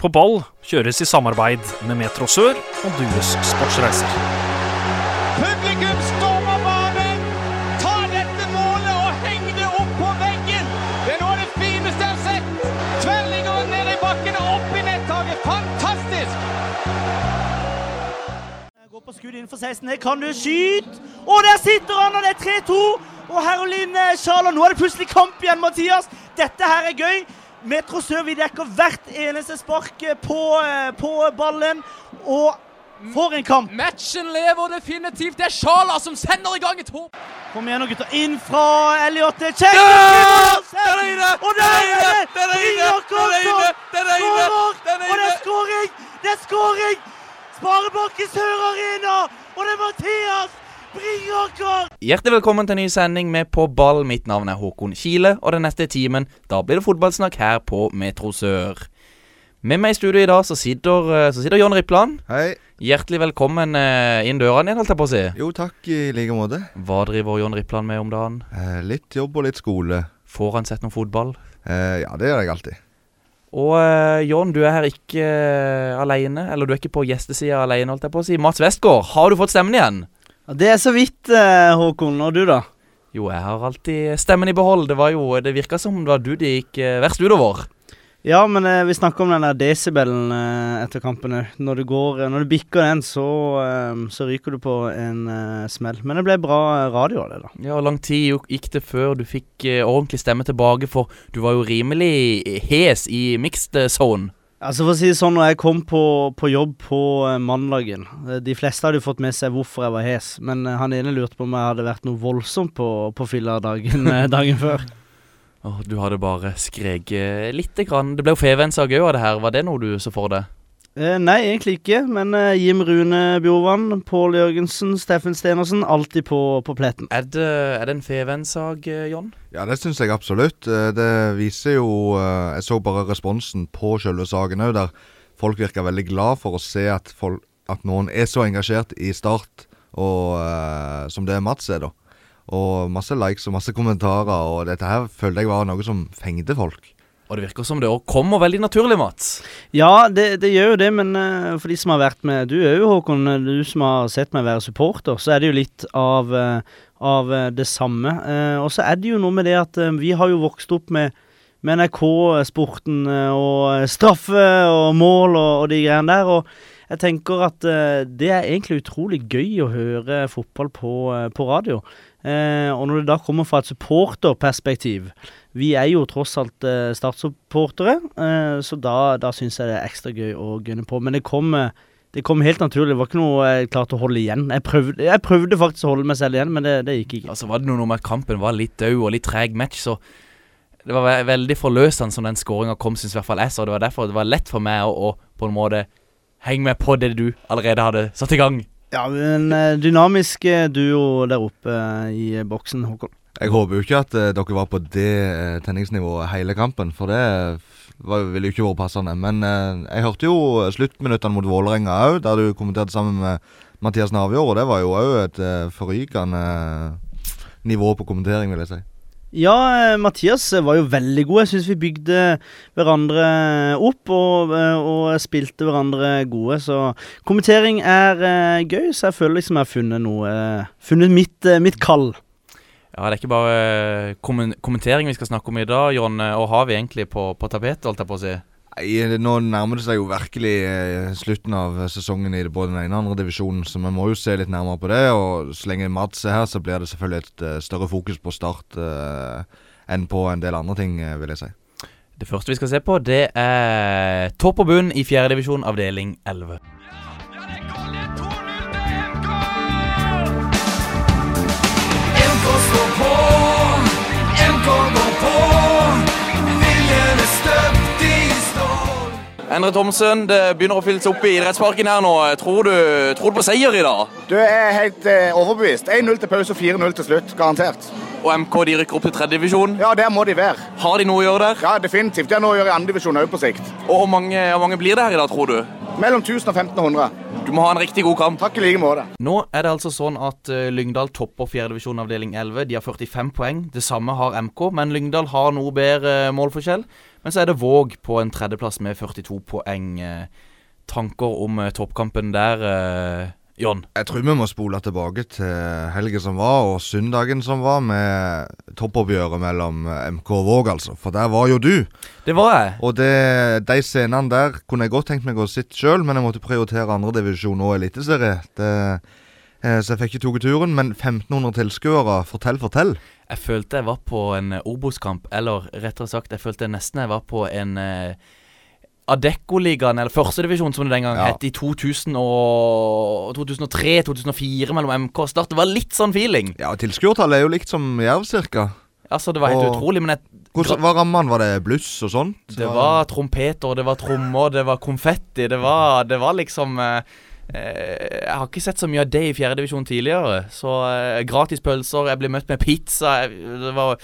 På ball kjøres i samarbeid med Metro Sør og Dues Sportsreiser. Publikum stormer banen! Ta dette målet og heng det opp på veggen! Det er noe av det fineste jeg har sett! Tverrligger ned i bakken og opp i nettaket. Fantastisk! Går på skudd innenfor 16. Her kan du skyte! Og der sitter han, og det er 3-2! Og Herolin Charlotte, nå er det plutselig kamp igjen, Mathias. Dette her er gøy. Metro Sør vi dekker hvert eneste spark på, eh, på ballen. Og for en kamp! Matchen lever definitivt. Det er Sjala som sender i gang et håp. Kom igjen nå, gutter. Inn fra Elliot. Check! Ja! Der er inne! Og der er det! Der er inne! Det Der er inne! Der er inne! Og det er skåring! Det er skåring! Sparebanken Sør Arena! Og det er Mathias! Hjertelig velkommen til en ny sending med På ball. Mitt navn er Håkon Kile, og den neste timen da blir det fotballsnakk her på Metro Sør. Med meg i studio i dag så sitter, eh, så sitter John Rippland. Hei. Hjertelig velkommen eh, inn dørene igjen, holdt jeg på å si. Jo, takk i like måte. Hva driver John Rippland med om dagen? Eh, litt jobb og litt skole. Får han sett noe fotball? Eh, ja, det gjør jeg alltid. Og uh, John, du er her ikke uh, alene, eller du er ikke på gjestesida alene, holdt jeg på å si. Mats Westgård, har du fått stemmen igjen? Det er så vidt, eh, Håkon. Og du, da? Jo, jeg har alltid stemmen i behold. Det var jo, det virka som det var du det gikk eh, verst utover. Ja, men eh, vi snakker om den der desibelen eh, etter kampen òg. Når du går eh, Når du bikker den, så, eh, så ryker du på en smell. Men det ble bra radio av det, da. Ja, Hvor lang tid gikk det før du fikk ordentlig stemme tilbake? For du var jo rimelig hes i mixed zone. Altså For å si det sånn, når jeg kom på, på jobb på eh, mandagen eh, De fleste hadde jo fått med seg hvorfor jeg var hes, men eh, han ene lurte på om jeg hadde vært noe voldsomt på, på fylla dagen, eh, dagen før. Åh, du hadde bare skreket lite grann. Det ble jo Fevensak òg av det her. Var det noe du så for deg? Eh, nei, egentlig ikke. Men eh, Jim Rune Bjorvann, Pål Jørgensen, Steffen Stenersen. Alltid på, på pletten. Er det, er det en Feven-sak, John? Ja, det syns jeg absolutt. Eh, Det viser jo eh, Jeg så bare responsen på selve saken òg, der folk virker veldig glad for å se at, folk, at noen er så engasjert i Start og, eh, som det Mats er, da. Og masse likes og masse kommentarer, og dette her følte jeg var noe som fengte folk. Og det virker som det òg kommer veldig naturlig, Mats. Ja, det, det gjør jo det, men eh, for de som har vært med Du jo, Håkon, eh, du som har sett meg være supporter, så er det jo litt av, eh, av det samme. Og så er det jo noe med det at vi har jo vokst opp med, med NRK-sporten og straffe og mål og, og de greiene der. og jeg tenker at det er egentlig utrolig gøy å høre fotball på, på radio. Eh, og når det da kommer fra et supporterperspektiv Vi er jo tross alt eh, Start-supportere, eh, så da, da syns jeg det er ekstra gøy å gunne på. Men det kom, eh, det kom helt naturlig. Det var ikke noe jeg klarte å holde igjen. Jeg prøvde, jeg prøvde faktisk å holde meg selv igjen, men det, det gikk ikke. Altså var det noe med at kampen var litt død og litt treg match, så det var ve veldig forløsende som den skåringa kom, syns i hvert fall jeg. Så det var derfor det var lett for meg å, å på en måte henge med på det du allerede hadde satt i gang. Ja, en eh, dynamisk eh, duo der oppe eh, i boksen, Håkon. Jeg håper jo ikke at dere var på det tenningsnivået hele kampen, for det ville jo ikke vært passende. Men jeg hørte jo sluttminuttene mot Vålerenga òg, der du kommenterte sammen med Mathias Navjord, og det var jo òg et forrykende nivå på kommentering, vil jeg si. Ja, eh, Mathias eh, var jo veldig god. Jeg syns vi bygde hverandre opp og, eh, og spilte hverandre gode. Så kommentering er gøy, så jeg føler liksom jeg har funnet noe Funnet mitt, mitt kall. Ja, det er ikke bare kommentering vi skal snakke om i dag, John. eh, Og har vi egentlig på, på tapetet, holdt jeg på å si. Nei, Nå nærmer det seg jo virkelig eh, slutten av sesongen i både den ene og andre divisjonen, så vi må jo se litt nærmere på det. Og så lenge Mads er her, så blir det selvfølgelig et eh, større fokus på Start eh, enn på en del andre ting, eh, vil jeg si. Det første vi skal se på, det er topp og bunn i fjerdedivisjon, avdeling 11. Endre Thomsen, det begynner å fylle seg opp i idrettsparken her nå. Tror du, tror du på seier i dag? Du er helt eh, overbevist. 1-0 til pause og 4-0 til slutt. Garantert. Og MK de rykker opp til tredjedivisjon. Ja, der må de være. Har de noe å gjøre der? Ja, definitivt. Det er noe å gjøre i andredivisjon òg på sikt. Og hvor mange, hvor mange blir det her i dag, tror du? Mellom 1000 og 1500. Du må ha en riktig god kamp. Takk i like måte. Nå er det altså sånn at uh, Lyngdal topper fjerdedivisjon avdeling 11. De har 45 poeng. Det samme har MK, men Lyngdal har noe bedre målforskjell. Men så er det Våg på en tredjeplass med 42 poeng. Uh, tanker om uh, toppkampen der, John? Jeg tror vi må spole tilbake til helgen som var, og søndagen som var, med toppoppgjøret mellom MK og Våg, altså. For der var jo du. Det var jeg. Og det, de scenene der kunne jeg godt tenkt meg å sitte sjøl, men jeg måtte prioritere andredivisjon og eliteserie. Eh, så jeg fikk ikke tatt turen. Men 1500 tilskuere, fortell, fortell. Jeg følte jeg var på en Obos-kamp, eller rettere sagt, jeg følte nesten jeg var på en eh, Adeccoligaen, eller førstedivisjon som det den gang Ja. het, i 2003-2004 mellom MK og Start. Det var litt sånn feeling. Ja, tilskuertallet er jo likt som Jerv, cirka. Altså, det var helt Og- utrolig. Men jeg, Hvordan var rammen? Var det bluss og sånt? det var trompeter, det var trommer, det var konfetti. Det var, det var liksom eh, eh, Jeg har ikke sett så mye av det i fjerdedivisjon tidligere. Så eh, gratis pølser, jeg ble møtt med pizza. Det var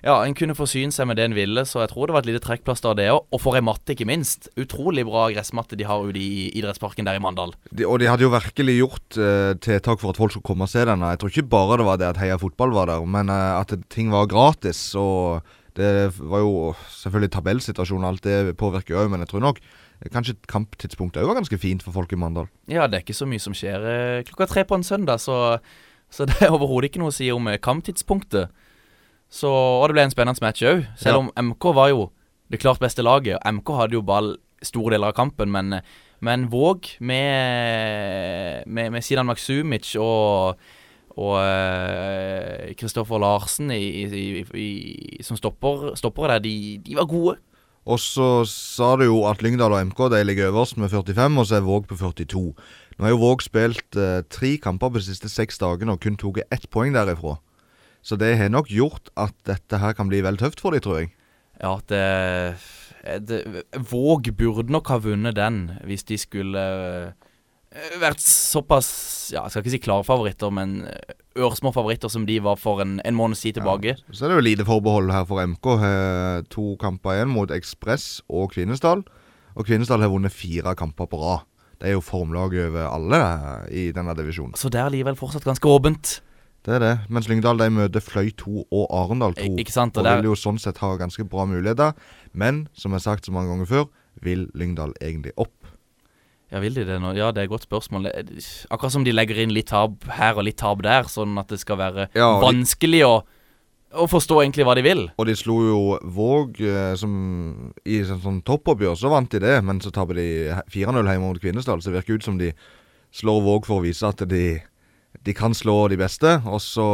Ja, en kunne forsyne seg med det en ville, så jeg tror det var et lite trekkplaster av det òg. Og for ei matte, ikke minst. Utrolig bra gressmatte de har ute i idrettsparken der i Mandal. De, og de hadde jo virkelig gjort eh, tiltak for at folk skulle komme og se den. Jeg tror ikke bare det var det at Heia Fotball var der, men eh, at ting var gratis. Og det var jo selvfølgelig tabellsituasjonen, alt det påvirker òg, men jeg tror nok eh, kanskje kamptidspunktet òg var ganske fint for folk i Mandal. Ja, det er ikke så mye som skjer eh, klokka tre på en søndag, så, så det er overhodet ikke noe å si om eh, kamptidspunktet. Så, og det ble en spennende match òg, selv Ja. om MK var jo det klart beste laget. MK hadde jo ball store deler av kampen, men, eh, men Våg med, med, med Sinan Maksumic og og Kristoffer Larsen i, i, i, i, som stopper, stopper der, de, de var gode. Og så sa du jo at Lyngdal og MK de ligger øverst med 45, og så er Våg på 42. Nå har jo Våg spilt eh, tre kamper på de siste seks dagene og kun tatt ett poeng derifra. Så det har nok gjort at dette her kan bli vel tøft for dem, tror jeg. Ja, det, det Våg burde nok ha vunnet den hvis de skulle eh, vært såpass Ja, jeg skal ikke si klare favoritter, men eh, ørsmå favoritter som de var for en, en måneds tid tilbake. Så er det jo lite forbehold her for MK. To kamper igjen mot Ekspress og Kvinesdal. Og Kvinesdal har vunnet fire kamper på rad. Det er jo formlaget over alle eh, i denne divisjonen. Så det er likevel fortsatt ganske åpent. Det er det. Mens Lyngdal de møter Fløy 2 og Arendal 2. Ikke sant, og og der- vil jo sånn sett ha ganske bra muligheter. Men som jeg har sagt så mange ganger før, vil Lyngdal egentlig opp. Ja, vil de det nå? Ja, det er et godt spørsmål. Akkurat som de legger inn litt tap her og litt tap der, sånn at det skal være Ja, de- vanskelig å, å forstå egentlig hva de vil. Og de slo jo Våg eh, som i sånn, sånn toppoppgjør, så vant de det. Men så taper de 4-0 hjemme mot Kvinesdal. Så det virker ut som de slår Våg for å vise at de, de kan slå de beste. Og så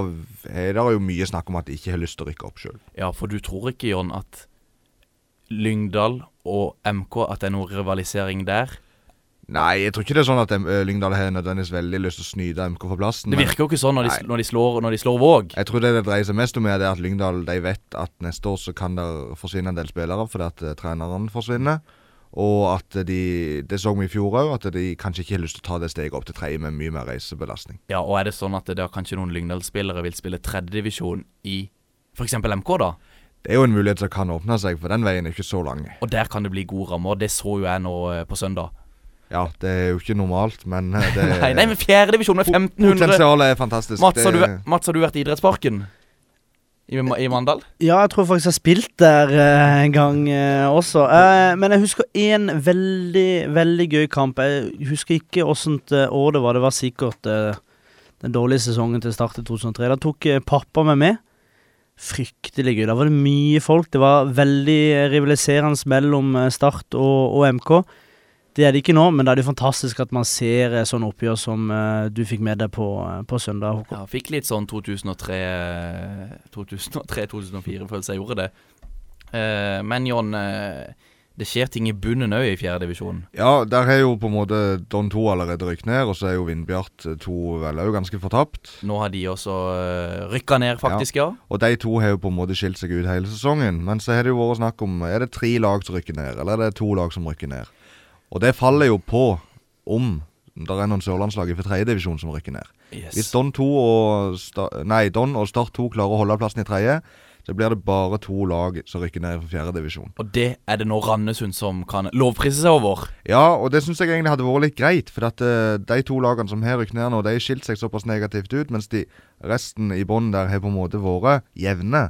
er det jo mye snakk om at de ikke har lyst til å rykke opp sjøl. Ja, for du tror ikke, Jon, at Lyngdal og MK, at det er noe rivalisering der? Nei, jeg tror ikke det er sånn at eh, Lyngdal har nødvendigvis veldig lyst til å snyte MK for plassen. Det virker jo ikke sånn når de, når de, slår, når de slår Våg. Jeg tror det det dreier seg mest om, er at Lyngdal de vet at neste år så kan det forsvinne en del spillere fordi at uh, treneren forsvinner. Og at de Det så vi i fjor òg, at de kanskje ikke har lyst til å ta det steget opp til tredje med mye mer reisebelastning. Ja, og er det sånn at det da kanskje noen Lyngdal-spillere vil spille tredjedivisjon i f.eks. MK, da? Det er jo en mulighet som kan åpne seg, for den veien er ikke så lang. Og der kan det bli gode rammer. Det så jo jeg nå eh, på søndag. Ja, det er jo ikke normalt, men eh, det Nei, nei, men fjerdedivisjon med 1500 Potensialet er fantastisk. Mats, har du, Mats, har du vært i idrettsparken? I, I Mandal? Ja, jeg tror faktisk jeg har spilt der uh, en gang uh, også. Uh, men jeg husker en veldig, veldig gøy kamp. Jeg husker ikke åssent uh, år det var. Det var sikkert den dårlige sesongen til start i 2003. Da tok pappa meg med. Fryktelig gøy. Da var det mye folk. Det var veldig rivaliserende mellom Start og, og MK. Det er det ikke nå, men da er det fantastisk at man ser eh, sånne oppgjør som uh, du fikk med deg på, uh, på søndag. Håkon. Ja, fikk litt sånn 2003-2004-følelse jeg gjorde det. Uh, men John, eh, det skjer ting i bunnen òg i fjerdedivisjonen? Ja, der har jo på en måte Don 2 allerede rykket ned, og så er jo Vindbjart 2 vel òg ganske fortapt. Nå har de også uh, rykka ned, faktisk, ja. Og de to har jo på en måte skilt seg ut hele sesongen. Men så har det jo vært snakk om Er det tre lag som rykker ned, eller er det to lag som rykker ned? Og det faller jo på om det er noen sørlandslag i tredjedivisjon som rykker ned. Hvis Yes. Don 2 og nei, Don og Start 2 klarer å holde plassen i tredje, så blir det bare to lag som rykker ned fra fjerdedivisjon. Og det er det nå Randesund som kan lovprise seg over. Ja, og det syns jeg egentlig hadde vært litt greit. For at eh, de to lagene som har rykket ned nå, de har skilt seg såpass negativt ut, mens de resten i bånn der har på en måte vært jevne.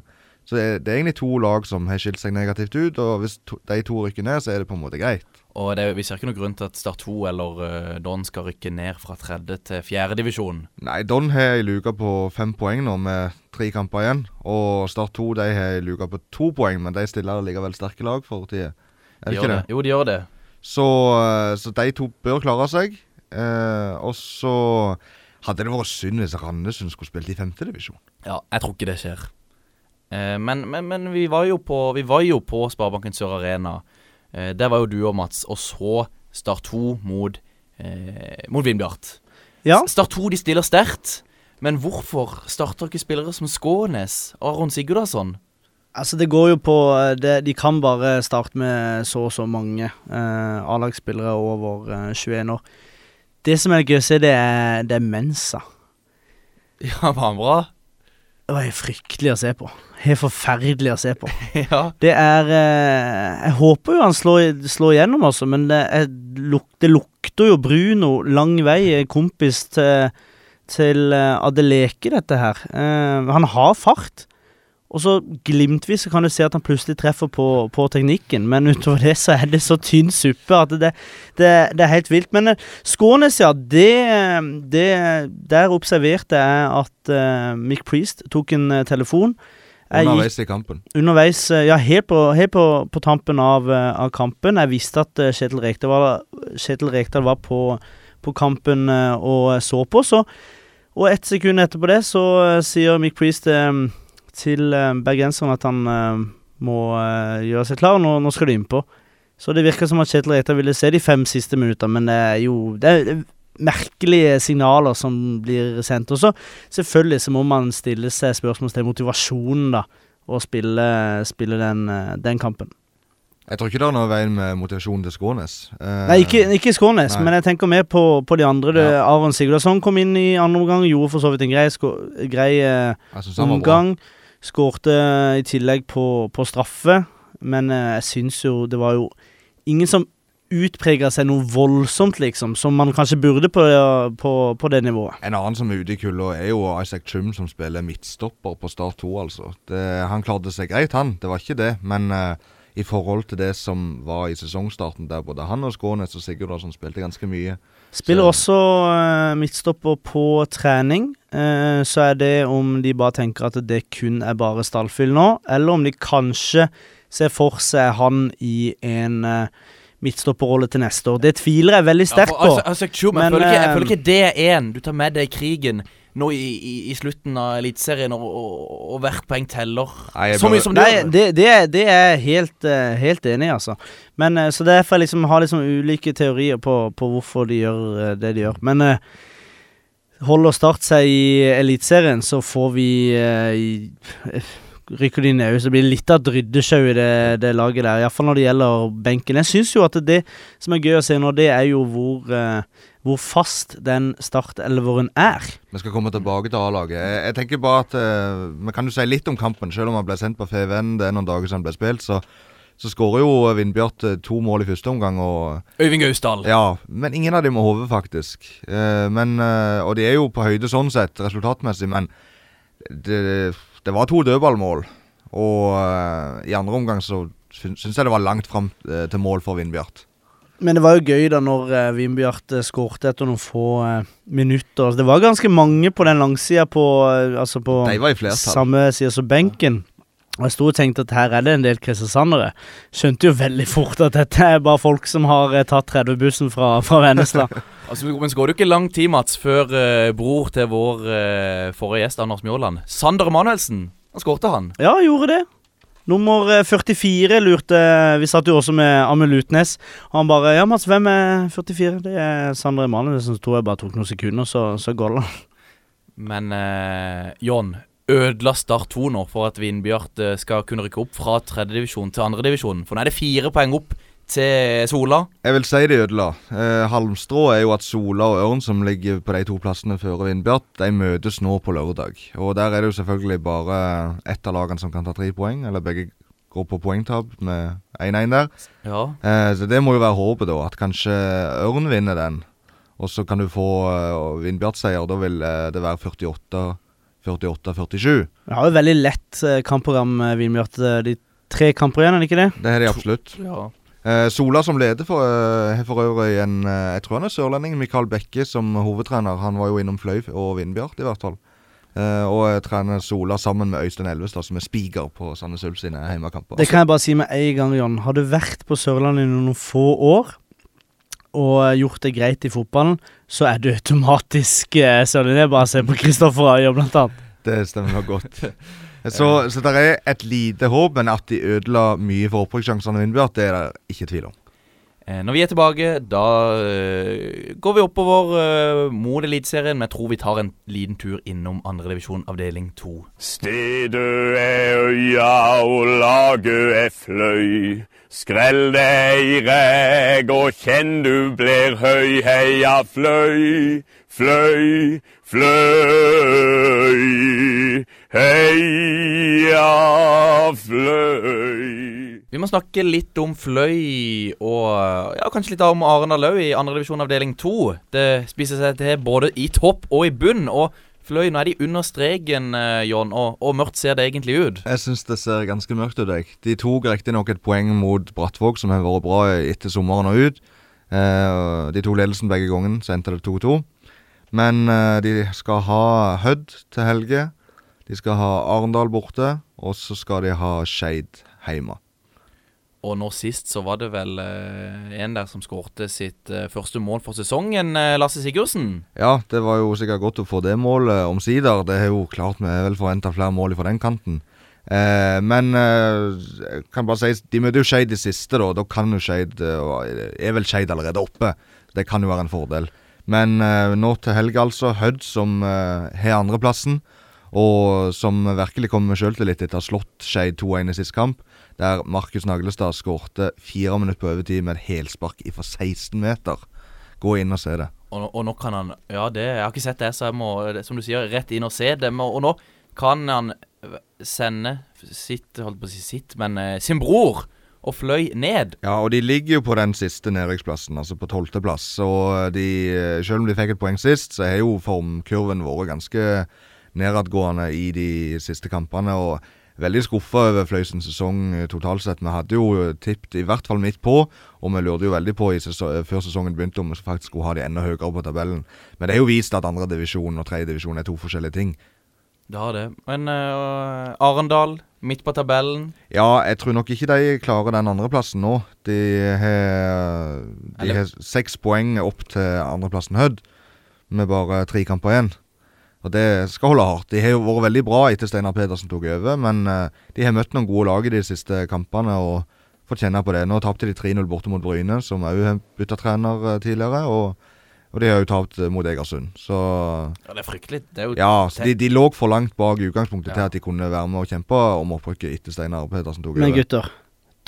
Så det er, det er egentlig to lag som har skilt seg negativt ut, og hvis to, de to rykker ned, så er det på en måte greit. Og det, vi ser ikke noen grunn til at Start 2 eller uh, Don skal rykke ned fra tredje til fjerde divisjon. Nei, Don har ei luke på fem poeng nå, med tre kamper igjen. Og Start 2 de har ei luke på to poeng, men de stiller likevel sterke lag for tida. Er det De ikke det? det? Jo, de gjør det. Så, eh, så de to bør klare seg. Uh, og så hadde det vært synd hvis Randesund skulle spilt i femtedivisjon. Ja, jeg tror ikke det skjer. Uh, men, men, men vi var på, vi var jo på Sparebanken Sør Arena. Eh, der var jo du og Mats, og så Start 2 mot, eh, mot Vindbjart. Ja. Start 2 de stiller sterkt, men hvorfor starter ikke spillere som Skånes, Aron Sigurdarsson? Altså Det går jo på eh, det, De kan bare starte med så og så mange eh, A-lagsspillere over eh, 21 år. Det som er gøy å se, det er, det er Mensa. Ja, var han bra? Det var fryktelig å se på. Helt forferdelig å se på. ja. Det er eh, Jeg håper jo han slår, slår igjennom, altså, men det, er, det lukter jo Bruno lang vei. eh, Kompis til, til eh, Adeleke, dette her. Eh, han har fart. Og så glimtvis kan du se at han plutselig treffer på, på teknikken, men utover det så er det så tynn suppe at det, det, det er helt vilt. Men Skånes, ja, det, det Der observerte jeg at eh, Mick Priest tok en telefon. Underveis i kampen. underveis eh, Ja, helt på, helt på, på tampen av, eh, av kampen. Jeg visste at eh, Kjetil Rekdal var, Kjetil Rekdal var på, på kampen og så på, så Og ett sekund etterpå det så sier Mick Priest til eh, bergenseren at han må gjøre seg klar. Nå, nå skal du innpå. Så det virker som at Kjetil Rekdal ville se de fem siste minuttene, men det er jo det er merkelige signaler som blir sendt. Og så selvfølgelig så må man stille seg spørsmål til motivasjonen, da å spille, spille den, eh, den kampen. Jeg tror ikke det er noe veien med motivasjonen til Skånes. Eh, Nei, ikke, ikke Skånes, nei. men jeg tenker mer på, på de andre. Ja. Aron Sigurdasson kom inn i andre omgang, gjorde for så vidt en grei, sko- grei eh, omgang. Skårte i tillegg på, på straffe, men eh, jeg syns jo det var jo ingen som utprega seg noe voldsomt, liksom, som man kanskje burde på, på, på det nivået. En annen som er ute i kulda, er jo Isaac Trum, som spiller midtstopper på Start 2, altså. Det, han klarte seg greit, han. Det var ikke det. Men uh, i forhold til det som var i sesongstarten, der både han og Skånes og Sigurdarsson spilte ganske mye Spiller Så- også uh, midtstopper på trening. Uh, så er det om de bare tenker at det kun er bare stallfyll nå, eller om de kanskje ser for seg han i en uh, midtstopperrolle til neste år. Det tviler jeg veldig sterkt Ja, på. altså, Isaac- men, Chum, jeg, føler ikke, jeg eh, føler ikke det er en du tar med deg i krigen nå i, i, i slutten av Eliteserien, og, og, og hvert poeng teller. Nei, Så mye som du Nei, gjør. det, det, er- det er jeg helt, eh, helt enig i, altså. Men eh, Så derfor jeg liksom har liksom ulike teorier på, på hvorfor de gjør eh, det de gjør. Men eh, holder Start seg i Eliteserien, så får vi eh, i- eh, Rykker de ned, så blir litt av et ryddesjau i det, det laget der. Iallfall når det gjelder benken. Jeg syns jo at det som er gøy å se nå, det er jo hvor, uh, hvor fast den startelveren er. Vi skal komme tilbake til A-laget. Jeg, jeg tenker bare at Vi kan jo si litt om kampen, selv om han ble sendt på FVN. Det er noen dager siden han ble spilt. Så, så skårer jo Vindbjart eh, to mål i første omgang. Og, Øyvind Gausdal. ja, men ingen av dem med hodet, faktisk. Eh, men, og de er jo på høyde sånn sett, resultatmessig, men det, det var to dødballmål. Og eh, i andre omgang så syns jeg det var langt fram eh, til mål for Vindbjart. Men det var jo gøy da når uh, Vindbjart uh, skårte etter noen få eh, minutter. Det var ganske mange på den langsida på eh, Altså på samme side som benken. Og Jeg sto og tenkte at her er det en del kristiansandere. Skjønte jo veldig fort at dette er bare folk som har eh, tatt 30-bussen fra, fra Vennesla. Altså, men så går det jo ikke lang tid, Mats, før eh, bror til vår eh, forrige gjest, Anders Mjåland, Sander Emanuelsen, han skårte han. ja, gjorde det. Nummer eh, 44 lurte Vi satt jo også med Amund Lutnes. Og han bare Ja, Mats, hvem er 44? Det er Sander Emanuelsen. Så tror jeg bare tok noen sekunder, så, så golla han. Men eh, John, ødela Start 2 nå for at Vindbjart eh, skal kunne rykke opp fra tredjedivisjon til andredivisjon? For nå er det fire poeng opp til Sola. Jeg vil si de ødela. Eh, halmstrå er jo at Sola og Ørn, som ligger på de to plassene før Vindbjart, de møtes nå på lørdag. Og der er det jo selvfølgelig bare ett av lagene som kan ta tre poeng, eller begge går på poengtap med 1-1 der. Ja. Eh, så det må jo være håpet, da. At kanskje Ørn vinner den. Og så kan du få uh, Vindbjart-seier. Da vil uh, det være 48 48-47. Vi har jo veldig lett eh, kampprogram, eh, Vindbjart. Eh, De tre kamper igjen, er det ikke det? Det har de absolutt. ja. Eh, Sola som leder for, eh, for øvrig en eh, Jeg tror han er sørlending. Mikael Bekke som hovedtrener. Han var jo innom Fløy og Vindbjart, i hvert fall. Eh, og trener Sola sammen med Øystein Elvestad, som er spiker på Sandnes Ulf sine hjemmekamper. Det kan jeg bare si med en gang, Jon. Har du vært på Sørlandet i noen få år og gjort det greit i fotballen, så er du automatisk eh, sørlending. Bare se på Kristoffer Ayer, blant annet. Det stemmer nok godt. Så, så det er et lite håp, men at de ødela mye for opprykkssjansene Vindbjart, det er det ikke tvil om. Eh, Når vi er tilbake, da eh, går vi oppover eh, mot Eliteserien. Men jeg tror vi tar en liten tur innom andredivisjon avdeling to. Stedet er øya og laget er fløy. Skrell deg i reg og kjenn du blir høy. Heia fløy, fløy, fløy. Heia fløy. Vi må snakke litt om Fløy, og ja, kanskje litt om Arendal òg, i andredivisjon avdeling to. Det spiser seg til både i topp og i bunn. Og Fløy, nå er de under streken, eh, John, og, og mørkt ser det egentlig ut. Jeg syns det ser ganske mørkt ut. Jeg. De tok riktignok et poeng mot Brattvåg, som har vært bra etter sommeren og ut. Eh, de tok ledelsen begge gangene, så endte det 2-2. Men eh, de skal ha Hødd til helge. De skal ha Arendal borte, og så skal de ha Skeid hjemme. Og nå sist så var det vel eh, en der som skårte sitt eh, første mål for sesongen, eh, Lasse Sigurdsen. Ja, det var jo sikkert godt å få det målet omsider. Det er jo klart vi er vel forventa flere mål fra den kanten. Eh, men eh, jeg kan bare si de møter jo Skeid i siste, da. Da kan jo Skeid eh, Er vel Skeid allerede oppe. Det kan jo være en fordel. Men nå til helga, altså. Hødd som har andreplassen. Og som virkelig kommer med sjøltillit etter å ha slått Skeid 2-1 i sist kamp. Der Markus Naglestad skårte fire minutter på overtid med et helspark fra 16 meter. Gå inn og se det. Og, og nå kan han Ja, det, jeg har ikke sett det, så jeg må, som du sier, rett inn og se det. Men- Og nå kan han eh, sende sitt Holdt på å si sitt, men eh, sin bror og Fløy ned. Ja, og de ligger jo på den siste nedrykksplassen, altså på tolvteplass. Og de, eh, selv om de fikk et poeng sist, så har jo formkurven vært ganske nedadgående i de siste kampene. Og veldig skuffa over Fløysens sesong eh, totalt sett. Vi hadde jo tippet i hvert fall midt på, og vi lurte jo veldig på i seso før sesongen begynte om vi faktisk skulle ha de enda høyere på tabellen. Men det er jo vist at andredivisjon og tredjedivisjon er to forskjellige ting. Det har det. Men uh, Arendal, midt på tabellen. Ja, jeg tror nok ikke de klarer den andreplassen nå. De har, de har seks poeng opp til andreplassen Hødd, med bare tre kamper igjen. Og det skal holde hardt. De har jo vært veldig bra etter Steinar Pedersen tok over, men eh, de har møtt noen gode lag i de siste kampene og fått kjenne på det. Nå tapte de 3-0 borte mot Bryne, som òg har bytta trener eh, tidligere, og, og de har jo tapt eh, mot Egersund. Så Ja, det er fryktelig. Det er jo ja, så de, de lå for langt bak i utgangspunktet til at de kunne være med og kjempe om opprykket etter Steinar Pedersen tok Men gutter,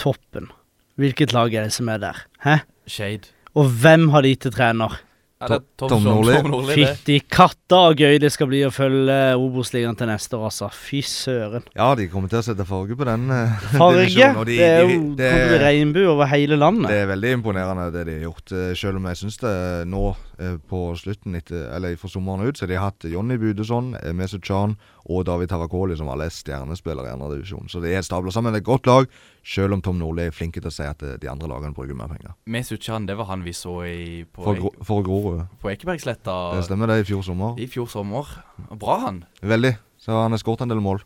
toppen. Hvilket lag er det som er der? Hæ? Shade. Og hvem har de til trener? Tom, Tom Tom Nordli. Fytti katta og gøy det skal bli å følge Obos-ligaen til neste år, altså. Fy søren. Ja, de kommer til å sette farge på den eh, Farge! divisjonen, de- det er jo de- regnbue over hele landet. Det er veldig imponerende det de har gjort. eh, Selv om jeg syns det nå eh, på slutten etter, eller for sommeren ut, så de har hatt Jonny Budeson, eh, Mesut Chan og David Tavakoli som alle er stjernespillere i andre divisjon. Så de er stabla sammen et godt lag, selv om Tom Nordli er flinke til å si at eh, de andre lagene bruker mer penger. Mesut Chan, det var han vi så i, på, For, for Grorud. på Ekebergsletta Det stemmer det, i fjor sommer. i fjor sommer. Bra, han. Veldig. Så han har skåret en del mål.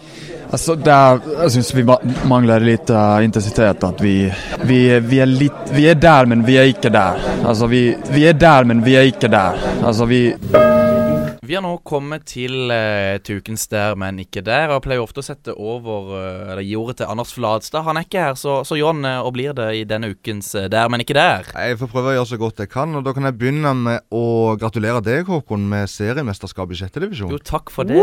Alltså der, jeg syns vi mangler litt eh, intensitet. At vi, vi, vi, er litt vi er der, men vi er ikke der. Alltså vi, vi er der, men vi er ikke der. Alltså vi, Vi har nå kommet til, eh, til ukens der, men ikke der. Og jeg pleier ofte å sette over eh, Eller gi ordet til Anders Fladstad. Han er ikke her, så, så John, eh, og blir det i denne ukens eh, der, men ikke der. Jeg får prøve å gjøre så godt jeg kan, og da kan jeg begynne med å gratulere deg, Håkon, med seriemesterskap i sjette divisjon. Jo, takk for det.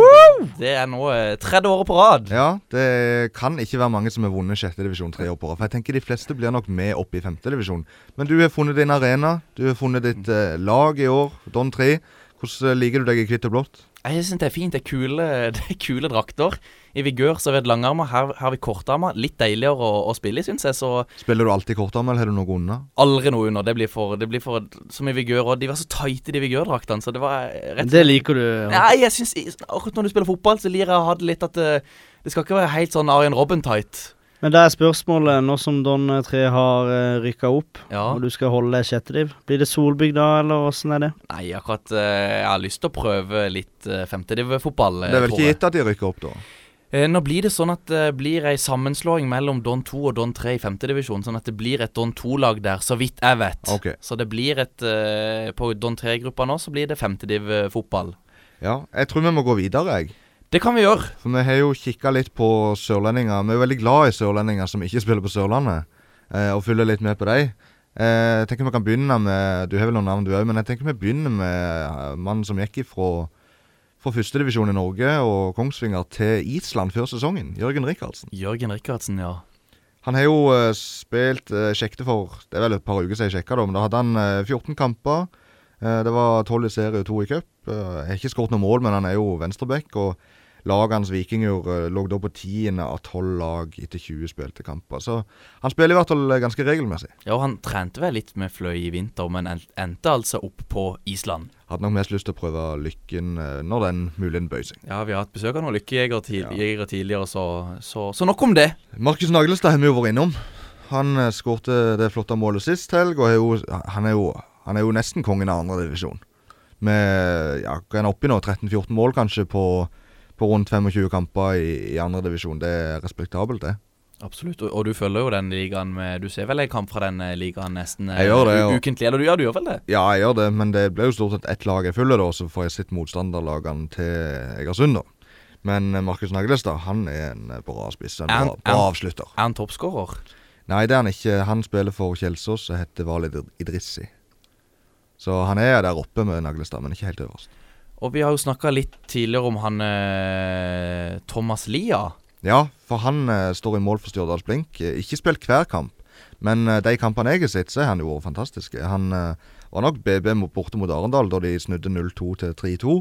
Det er nå eh, tredje året på rad. Ja, det kan ikke være mange som har vunnet sjette divisjon tre år på rad. For jeg tenker de fleste blir nok med opp i femte divisjon. Men du har funnet din arena, du har funnet ditt eh, lag i år, Don 3. Hvordan eh, liker du deg i hvitt og blått? Jeg syns det er fint. Det er kule, det er kule drakter. I vigør så har vi et langarmer, her her har vi kortarmer. Litt deiligere å, å spille i, syns jeg. Så Spiller du alltid kortarmer, eller har du noe unna? aldri noe under. Det blir for, det blir for som i vigør. Og de var så tighte, de vigørdraktene, så det var eh, rett Det liker du. Nei, jeg syns Akkurat når du spiller fotball, så liker jeg å ha det litt at det, det skal ikke være helt sånn Arjen Robben-tight. Men da er spørsmålet, nå som Don 3 har uh, rykka opp, Ja. og du skal holde deg sjettediv, blir det Solbygd da, eller åssen er det? Nei, akkurat uh, Jeg har lyst til å prøve litt uh, femtediv-fotball. Det er vel ikke gitt at de rykker opp, da? Eh, nå blir det sånn at det blir ei sammenslåing mellom Don 2 og Don 3 i femtedivisjon. Sånn at det blir et Don 2-lag der, så vidt jeg vet. Okay. Så det blir et eh, På Don 3-gruppa nå så blir det femtediv-fotball. Ja, jeg tror vi må gå videre, jeg. Det kan vi gjøre. For vi har jo kikka litt på sørlendinger. Vi er jo veldig glad i sørlendinger som ikke spiller på Sørlandet, eh, og følger litt med på dem. Eh, jeg tenker vi kan begynne med Du har vel noen navn, du òg, men jeg tenker vi begynner med eh, mannen som gikk ifra fra førstedivisjon i Norge og Kongsvinger til Island før sesongen. Jørgen Rikardsen. Jørgen Rikardsen, ja. Han har jo uh, spilt uh, sjekte for Det er vel et par uker siden jeg sjekka, men da hadde han uh, 14 kamper. Uh, det var 12 i serie og 2 i cup. Uh, har ikke skåret noe mål, men han er jo venstreback. Og laget hans Vikinger uh, lå da på tiende av 12 lag etter 20 spilte kamper. Så han spiller i hvert fall eh, ganske regelmessig. Ja, og Han trente vel litt med Fløy i vinter, men endte altså opp på Island. Hadde nok mest lyst til å prøve lykken eh, når den muligheten bøy seg. Ja, vi har hatt besøk av noen lykkejegere tid ja. tidligere, så, så, så nok om det. Markus Naglestad har vi jo vært innom. Han skårte det flotte målet sist helg, og er jo, han, er jo, han er jo nesten kongen av andredivisjon. Med ja, hva er han oppe nå? 13-14 mål kanskje på, på rundt 25 kamper i, i andredivisjon. Det er respektabelt, det. Absolutt. Og, og du følger jo den ligaen med Du ser vel en kamp fra den eh, ligaen nesten eh, Jeg gjør det, u- ukentlig? Eller du, ja, du gjør vel det? Ja, jeg gjør det, men det blir jo stort sett ett lag jeg følger, da, så får jeg sett motstanderlagene til Egersund, da. Men eh, Markus Naglestad, han er en eh, bra spiss. En bra, bra avslutter. Er han toppskårer? Nei, det er han ikke. Han spiller for Kjelsås og heter Valid Idrissi. Så han er der oppe med Naglestad, men ikke helt øverst. Og vi har jo snakka litt tidligere om han eh, Thomas Lia. Ja, for han eh, står i mål for Stjørdals Blink. Ikke spilt hver kamp, men eh, de kampene jeg har sett, så har han jo vært fantastisk. Han eh, var nok BB borte mot Arendal da de snudde 0-2 til 3-2.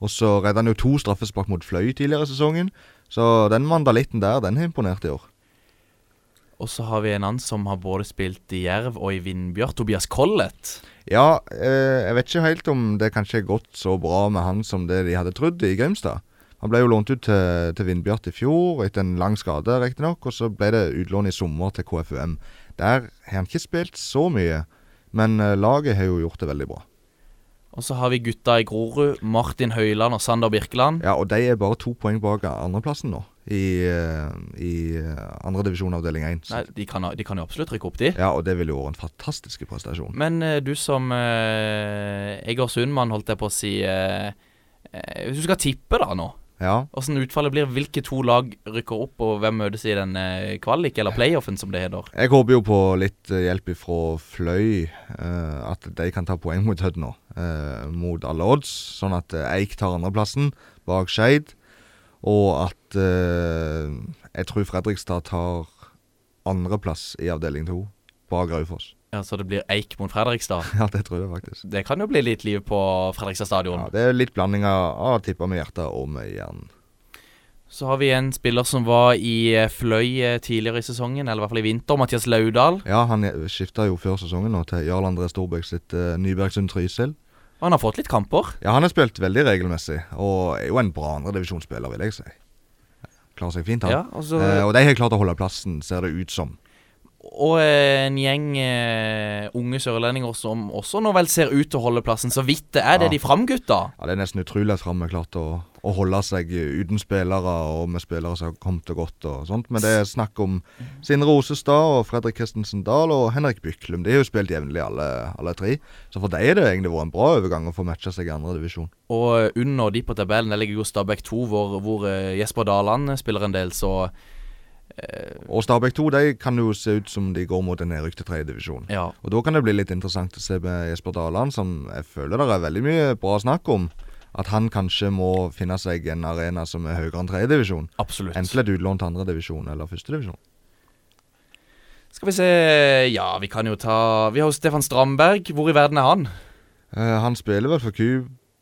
Og så redda han jo to straffespark mot Fløy tidligere i sesongen. Så den mandalitten der, den har imponert i år. Og så har vi en annen som har både spilt i Jerv og i Vindbjørn. Tobias Collett. Ja, eh, jeg vet ikke helt om det kanskje har gått så bra med han som det de hadde trodd i Grimstad. Han ble jo lånt ut til, til Vindbjart i fjor, etter en lang skade riktignok. Og så ble det utlån i sommer til KFUM. Der har han ikke spilt så mye, men eh, laget har jo gjort det veldig bra. Og så har vi gutta i Grorud. Martin Høiland og Sander Birkeland. Ja, og de er bare to poeng bak andreplassen nå, i, eh, i eh, andredivisjon avdeling 1. Nei, de kan, de kan jo absolutt rykke opp, de. Ja, og det ville jo vært en fantastisk prestasjon. Men uh, du som uh, Egersund-mann, holdt jeg på å si eh, Hvis du skal tippe da nå, Ja. åssen utfallet blir, hvilke to lag rykker opp, og hvem møtes i den eh, kvalik, eller playoffen, som det heter? Jeg håper jo på litt eh, hjelp fra Fløy, uh, at de kan ta poeng mot Hødd nå. eh, mot alle odds, sånn at Eik tar andreplassen bak Skeid. Og at uh, jeg tror Fredrikstad tar andreplass i avdeling to, bak Raufoss. Ja, Så det blir Eik mot Fredrikstad. Ja, det tror jeg faktisk. Det kan jo bli litt liv på Fredrikstad stadion. Ja, det er litt blanding av, tippa med hjertet og med hjernen. Så har vi en spiller som var i eh, Fløy eh, tidligere i sesongen, eller i hvert fall i vinter, Mathias Laudal. Ja, han skifta jo før sesongen nå til Jarl André Storbekk sitt uh, Nybergsund Trysil. Og han har fått litt kamper. Ja, han har spilt veldig regelmessig, og er jo en bra andredivisjonsspiller, vil jeg si. Klarer seg fint, han. Ja, og så- eh, og de har klart å holde plassen, ser det ut som. Og en gjeng uh, unge sørlendinger som også nå vel ser ut til å holde plassen. Så vidt det er det de framgutta. Ja, Det er nesten utrolig at Fram har klart å, å holde seg uten spillere, og med spillere som har kommet og gått og sånt. Men det er snakk om Sindre Osestad og Fredrik Christensen Dahl og Henrik Byklum. De har jo spilt jevnlig alle, alle tre. Så for dem er det egentlig vært en bra overgang å få matcha seg i andre divisjon. Og under de på tabellen, der ligger jo Stabæk 2, hvor, hvor eh, Jesper Daland spiller en del, så Og Stabæk 2 de kan jo se ut som de går mot en nedrykk til tredjedivisjon. ja. Og da kan det bli litt interessant å se med Jesper Daland, som jeg føler det er veldig mye bra snakk om. At han kanskje må finne seg en arena som er høyere enn tredjedivisjon. Enten et utlån til andredivisjon eller førstedivisjon. Skal vi se Ja, vi kan jo ta Vi har jo Stefan Strandberg. Hvor i verden er han? Eh, han spiller vel for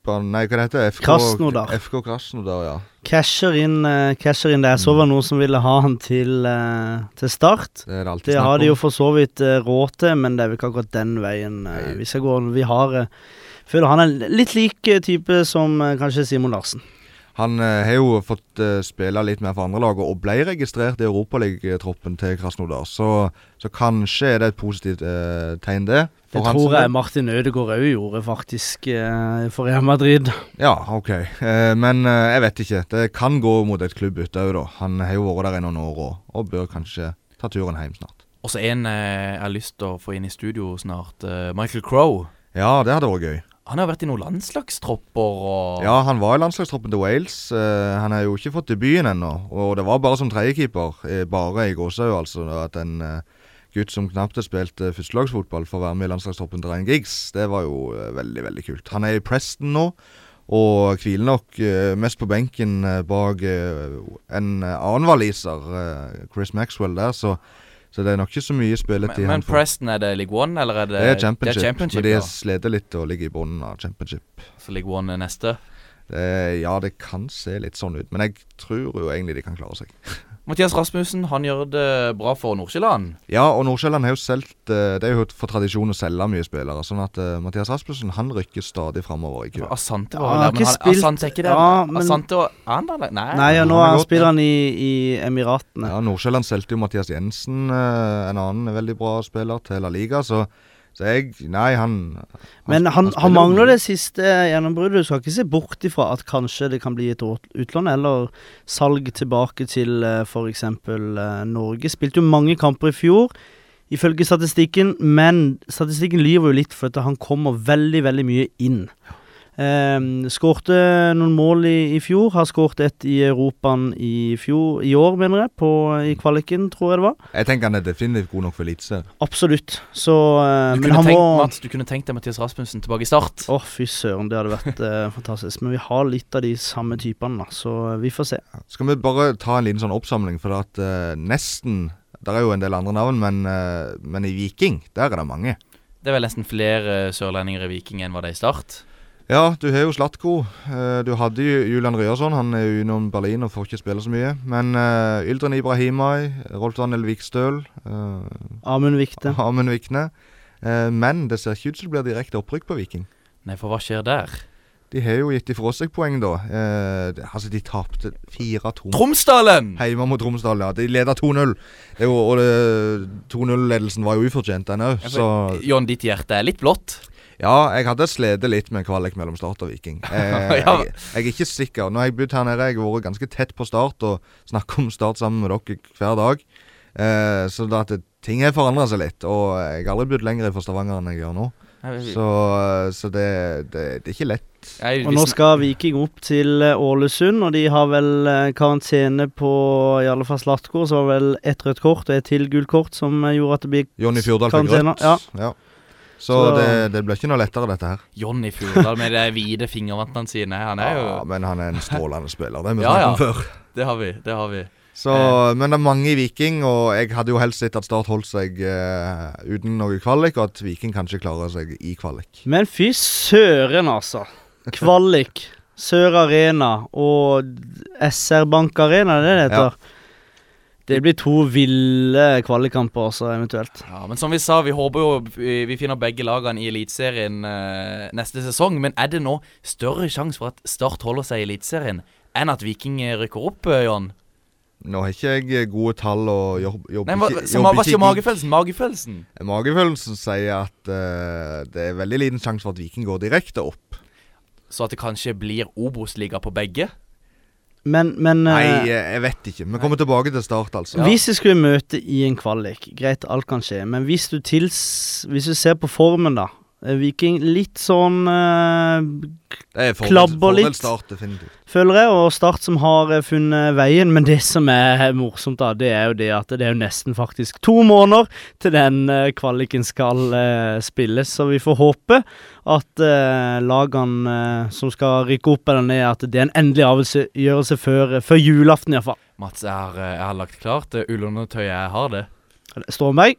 Cuba Nei, hva det heter FK Krasnodar. FK Krasnodar, ja. Casher inn, uh, casher inn der. Så var noen som ville ha han til, uh, til start. Det det Det har de jo for så vidt uh, råd til, men det er vel ikke akkurat den veien vi skal gå. Vi har Føler han er litt lik type som kanskje Simon Larsen. Han har jo fått spille litt mer for andre lag, og ble registrert i Europaligatroppen til Krasnodar. Så, så kanskje er det et positivt tegn, det. Det hans tror jeg Martin Ødegaard òg gjorde, faktisk, eh, for Real Madrid. Ja, OK. Eh, men eh, jeg vet ikke. Det kan gå mot et klubbbytte òg, da. Han har jo vært der i noen år òg, og bør kanskje ta turen hjem snart. Og så en eh, jeg har lyst til å få inn i studio snart. eh, Michael Crowe. Ja, det hadde vært gøy. Han har vært i noen landslagstropper og Ja, han var i landslagstroppen til Wales. Eh, han har jo ikke fått debuten ennå. Og det var bare som tredjekeeper, bare i gåsehud, altså. At en eh, gutt som knapt har spilt uh, førstelagsfotball, får være med i landslagstroppen til Ryan Giggs. Det var jo eh, veldig, veldig kult. Han er i Preston nå. Og hviler nok eh, mest på benken eh, bak eh, en eh, annen waliser, eh, Chris Maxwell, der. Så, så det er nok ikke så mye spilletid men men. Preston, er det League One, eller er det Det er championship, Det er championship men de sliter litt og ligger i bunnen av championship. Så League One er neste. Det, ja, det kan se litt sånn ut, men jeg tror jo egentlig de kan klare seg. Mathias Rasmussen, han gjør det bra for Nordsjælland. Ja, og Nordsjælland har jo solgt eh, Det er jo for tradisjon å selge mye spillere, sånn at uh, Mathias Rasmussen han rykker stadig framover i køen. Asante var ja, der, men han, Asante er ikke der. Ja, men- Asante og er han der? Nei. Nei, han nå har han spiller han i, i Emiratene. Ja, Nordsjælland solgte jo Mathias Jensen, eh, en annen veldig bra spiller, til La Liga, så, så jeg Nei, han Men han, han, mangler det siste gjennombruddet. Du skal ikke se bort ifra at kanskje det kan bli et utlån, eller salg tilbake til uh, f.eks. Norge. Spilte jo mange kamper i fjor, ifølge statistikken, men statistikken lyver jo litt, for at han kommer veldig, veldig mye inn. Um, skårte noen mål i, i fjor, har skåret ett i Europaen i fjor, i år, mener jeg, på, i kvaliken, tror jeg det var. Jeg tenker han er definitivt god nok for eliteserien. Absolutt. Så uh, Du Men kunne, han tenkt, må Mats, du kunne tenkt deg Mathias Rasmussen tilbake i start. Å, fy søren, det hadde vært eh, fantastisk. Men vi har litt av de samme typene, da, så eh, vi får se. Skal vi bare ta en liten sånn oppsamling, for at eh, nesten Det er jo en del andre navn, men, eh, men i Viking, der er det mange. Det er vel nesten flere sørlendinger i Viking enn var det i start. Ja, du har jo Slatko. Eh, du hadde Julian Ryerson. Han er jo innom Berlin og får ikke spille så mye. Men uh, Yldren Ibrahimai, Rolf Daniel Vikstøl, uh, Amund Vikte. Amund Vikne. Uh, men det ser ikke ut som det blir direkte opprykk på Viking. Nei, for hva skjer der? De har jo gitt ifra seg poeng, da. Eh, altså, de tapte 4-2 Tromsdalen! hjemme mot Tromsdalen, Ja. De leda 2-0. Det er jo- Og 2-0-ledelsen var jo ufortjent, den òg. Så Jon, ditt hjerte er litt blått. Ja, jeg hadde slitt litt med kvalik mellom Start og Viking. Eh, Ja. jeg, jeg er ikke sikker. Nå har jeg bodd her nede, jeg har vært ganske tett på Start og snakket om Start sammen med dere hver dag. Eh, så det at det, ting har forandra seg litt. Og jeg har aldri bodd lenger fra Stavanger enn jeg gjør nå. Så, så det, det, det er ikke lett. Og nå skal Viking opp til eh, Ålesund, og de har vel eh, karantene på i alle fall Slatko. Så var vel ett rødt kort og et til gult kort som eh, gjorde at det blir Jonny Fjordal fikk rødt. Ja. ja. Så, Så- det, det blir ikke noe lettere, dette her. Jonny Furdal med de hvite fingervantene sine. Han er jo Ja, men han er en strålende spiller. Det har vi Ja, snakket ja. om før. Det har vi. det har vi Så, Men det er mange i Viking, og jeg hadde jo helst sett at Start holdt seg uh, uten noe kvalik, og at Viking kanskje klarer seg i kvalik. Men fy søren, altså. Kvalik, Sør Arena og SR Bank Arena, det er det det heter. Det blir to ville kvalikkamper også, eventuelt. Ja, Men som vi sa, vi håper jo vi, finner begge lagene i Eliteserien eh, neste sesong. Men er det nå større sjanse for at Start holder seg i Eliteserien enn at Viking rykker opp, Jan? Jon? Nå har ikke jeg gode tall og jobb, jobber Nei, hva, ikke- så, hva sier magefølelsen? Magefølelsen? Magefølelsen sier at uh, det er veldig liten sjanse for at Viking går direkte opp. Så at det kanskje blir Obos-liga på begge? Men, men Nei, eh, jeg vet ikke. Vi kommer tilbake til start, altså. Hvis vi skulle møte i en kvalik, greit, alt kan skje, men hvis du tils Hvis du ser på formen, da. Er Viking litt sånn eh, er klabber litt. start, definitivt. føler jeg, og Start som har eh, funnet veien. Men det som er morsomt, da, det er jo det at det er jo nesten faktisk to måneder til den eh, kvaliken skal eh, spilles. Så vi får håpe at eh, lagene eh, som skal rykke opp eller ned, at det er en endelig avgjørelse før, før julaften iallfall. Mats, jeg har, eh, jeg har lagt klart det ullundertøyet jeg har det. Stormberg,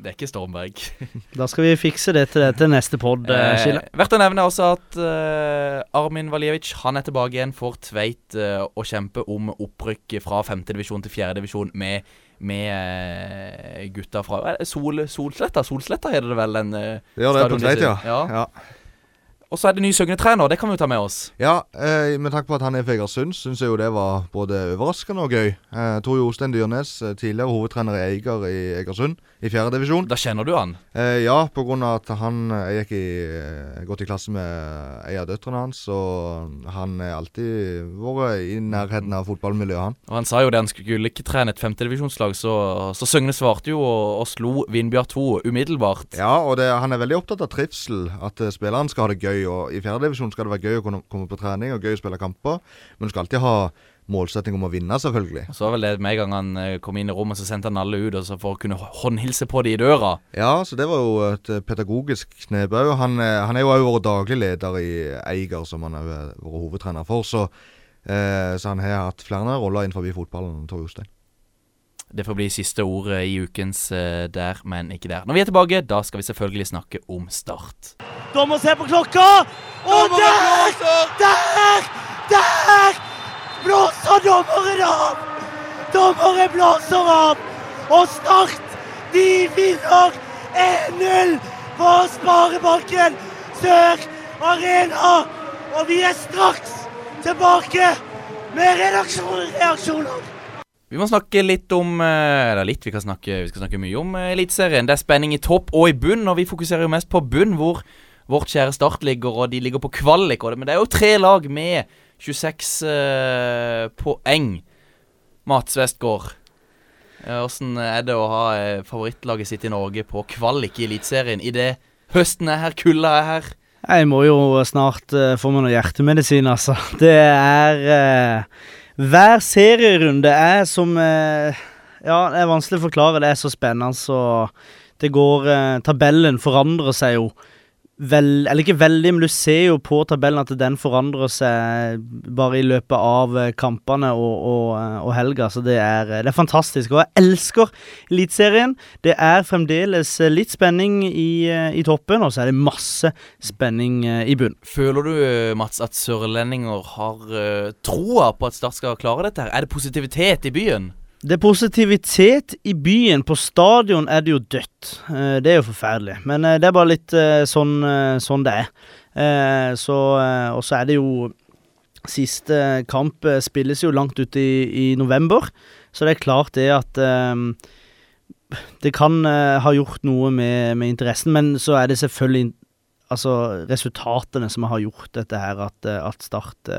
Det er ikke Stormberg. da skal vi fikse det til, det til neste pod, eh, Skille. Eh, verdt å nevne også at eh, Armin Valjevic han er tilbake igjen for Tveit eh, å kjempe om opprykk fra femtedivisjon til fjerdedivisjon med, med eh, gutta fra eh, Sol, Solsletta. Solsletta heter det vel? Den, eh, Det det på Tveit, ja. ja. ja. Og så er det ny Søgne-trener, det kan vi jo ta med oss. Ja, eh, med tanke på at han er fra Egersund, syns jeg jo det var både overraskende og gøy. Eh, Tor Jostein Dyrnes, eh, tidligere hovedtrener i Eiger i Egersund, i fjerdedivisjon. Da kjenner du han. Eh, ja, av at han eh, Jeg gikk i, eh, gått i klasse med ei av døtrene hans, og han har alltid vært i nærheten av fotballmiljøet, han. Og Han sa jo det, han skulle ikke trene et femtedivisjonslag, så, så Søgne svarte jo og, og slo Vindbjart 2 umiddelbart. Ja, og det, han er veldig opptatt av trivsel, at eh, spilleren skal ha det gøy. Og I fjerdedivisjon skal det være gøy å kunne komme på trening og gøy å spille kamper, men du skal alltid ha målsetting om å vinne, selvfølgelig. Så var vel det med en gang han eh, kom inn i rommet, så sendte han alle ut for å kunne håndhilse på de i døra. Ja, så det var jo et eh, pedagogisk knep òg. Han, eh, han er jo òg vår daglig leder i Eiger, som han har vært hovedtrener for. Så, eh, så han har hatt flere roller innenfor fotballen, Tor Jostein. Det får bli siste ordet i ukens eh, Der, men ikke der. Når vi er tilbake, da skal vi selvfølgelig snakke om Start. Dommer ser på klokka, og der! Der! Der! Blåser dommeren av! Dommeren blåser av! Og Start, de vinner 1-0 på Sparebanken Sør Arena! Og vi er straks tilbake med reaksjoner. Vi må snakke litt om eh, Eller litt, vi snakke, vi skal snakke mye om eh, Eliteserien. Det er spenning i topp og i bunn, og vi fokuserer jo mest på bunn, hvor vårt kjære Start ligger, og de ligger på kvalik. det- Men det er jo tre lag med 26 eh, poeng. Mats Westgård, åssen er det å ha eh, favorittlaget sitt i Norge på kvalik i Eliteserien idet høsten er her, kulda er her? Jeg må jo snart uh, få meg noe hjertemedisin, altså. Det er eh, Hver serierunde er som eh, Ja, det er vanskelig å forklare. Det er så spennende, så det går eh, Tabellen forandrer seg jo vel Eller ikke veldig, men du ser jo på tabellen at den forandrer seg bare i løpet av eh, kampene og, og, eh, og helga. Så det er, eh, det er fantastisk. Og jeg elsker Eliteserien. Det er fremdeles litt spenning i, i toppen, og så er det masse spenning i bunn. Føler du, Mats, at sørlendinger har troa på at Start skal klare dette? her? Er det positivitet i byen? Det er positivitet i byen. På stadion er det jo dødt. Eh, det er jo forferdelig. Men eh, det er bare litt eh, sånn, sånn det er. Så Og så er det jo Siste kamp spilles jo langt ut i, i november, så det er klart det at Det kan ha gjort noe med, med interessen, men så er det selvfølgelig Altså resultatene som har gjort dette her, at, at Start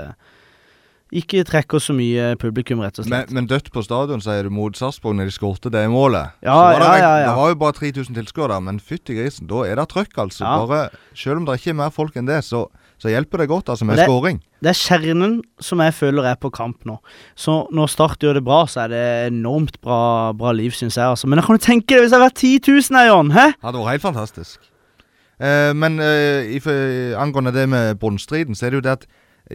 ikke trekker så mye publikum, rett og slett. men dødt på stadion, sier du mot Sarpsborg når de skårte det målet. Ja, Så var det, ja, ja, ja. det var jo bare 3000 tilskuere der, men fytti grisen, da er det trøkk, altså. Ja. Bare, selv om det ikke er mer folk enn det, så, så hjelper det godt altså med det- skåring. Det er kjernen som jeg føler er på kamp nå. Så når Start gjør det bra, så er det enormt bra, bra liv, syns jeg. Altså. Men jeg kan jo tenke deg hvis det hadde vært 10 000 her, Jon. Hæ? Ja, det var helt fantastisk. Eh, men eh, angående det med bunnstriden, så er det jo det at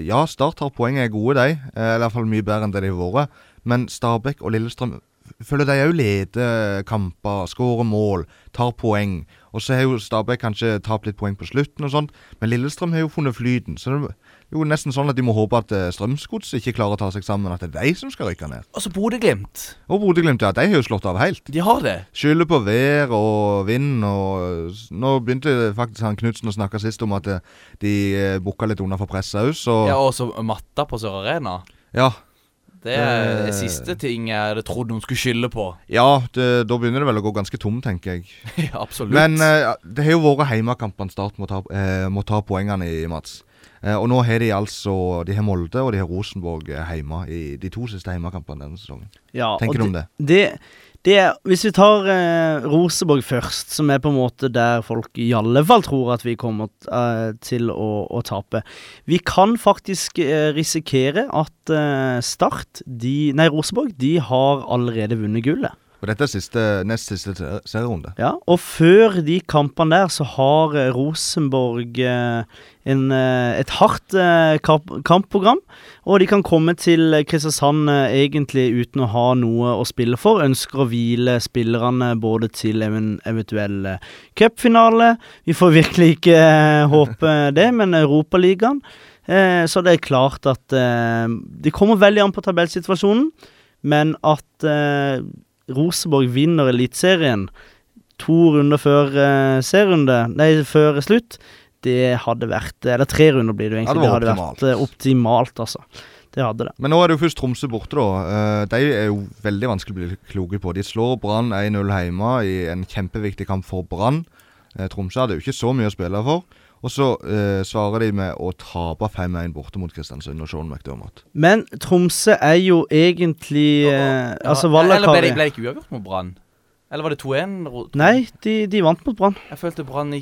ja, Start har poeng er gode, de. Eh, i hvert fall mye bedre enn det de har vært. Men Stabæk og Lillestrøm føler de òg leder kamper, skårer mål, tar poeng. Og så har jo Stabæk kanskje tapt litt poeng på slutten og sånt, men Lillestrøm har jo funnet flyten. Så det jo nesten sånn at de må håpe at eh, Strømsgodset ikke klarer å ta seg sammen, at det er de som skal rykke ned. Og så Bodø-Glimt. Og Bodø-Glimt, ja, de har jo slått av helt. De har det. Skylder på vær og vind og Nå begynte faktisk han Knutsen å snakke sist om at eh, de eh, booka litt unna for presset òg, så Ja, Og så matta på Sør Arena. ja. Det er det siste ting jeg hadde trodd hun skulle skylde på. Ja, det, da begynner det vel å gå ganske tom, tenker jeg. Ja, Absolutt. Men det har jo vært hjemmekampene Start må ta, må ta poengene i, Mats. Eh, og nå har de altså De har Molde og de har Rosenborg eh, hjemme i de to siste hjemmekampene denne sesongen. Ja, Tenker du om det? Det, det er, hvis vi tar eh, Rosenborg først, som er på en måte der folk i alle fall tror at vi kommer eh, til å, å tape. Vi kan faktisk eh, risikere at eh, Start, de, nei Rosenborg, de har allerede vunnet gullet. Og dette er siste, nest siste ser- serierunde. Ja, og før de kampene der så har eh, Rosenborg eh, en, eh, et hardt kampprogram. Og de kan komme til Kristiansand egentlig uten å ha noe å spille for. Ønsker å hvile spillerne både til en eventuell cupfinale. Vi får virkelig ikke håpe det, men Europaligaen. Så det er klart at Det kommer veldig an på tabellsituasjonen, men at Rosenborg vinner Eliteserien to runder før eh, serierunde, nei, før slutt, det hadde vært Eller tre runder blir det jo Ja, det det hadde vært eh, optimalt, altså. Det hadde det. Men nå er det jo først Tromsø borte, da. Eh, de er jo veldig vanskelig å bli kloke på. De slår Brann 1-0 hjemme i en kjempeviktig kamp for Brann. Eh, Tromsø hadde jo ikke så mye å spille for. Og så eh, svarer de med å tape 5-1 borte mot Kristiansund og Sean McDermott. Men Tromsø er jo egentlig eh, Altså Vallakari Eller ble de det, ble det ikke uavgjort mot Brann? Eller var det 2-1? Nei, de, de vant mot Brann. Jeg følte Brann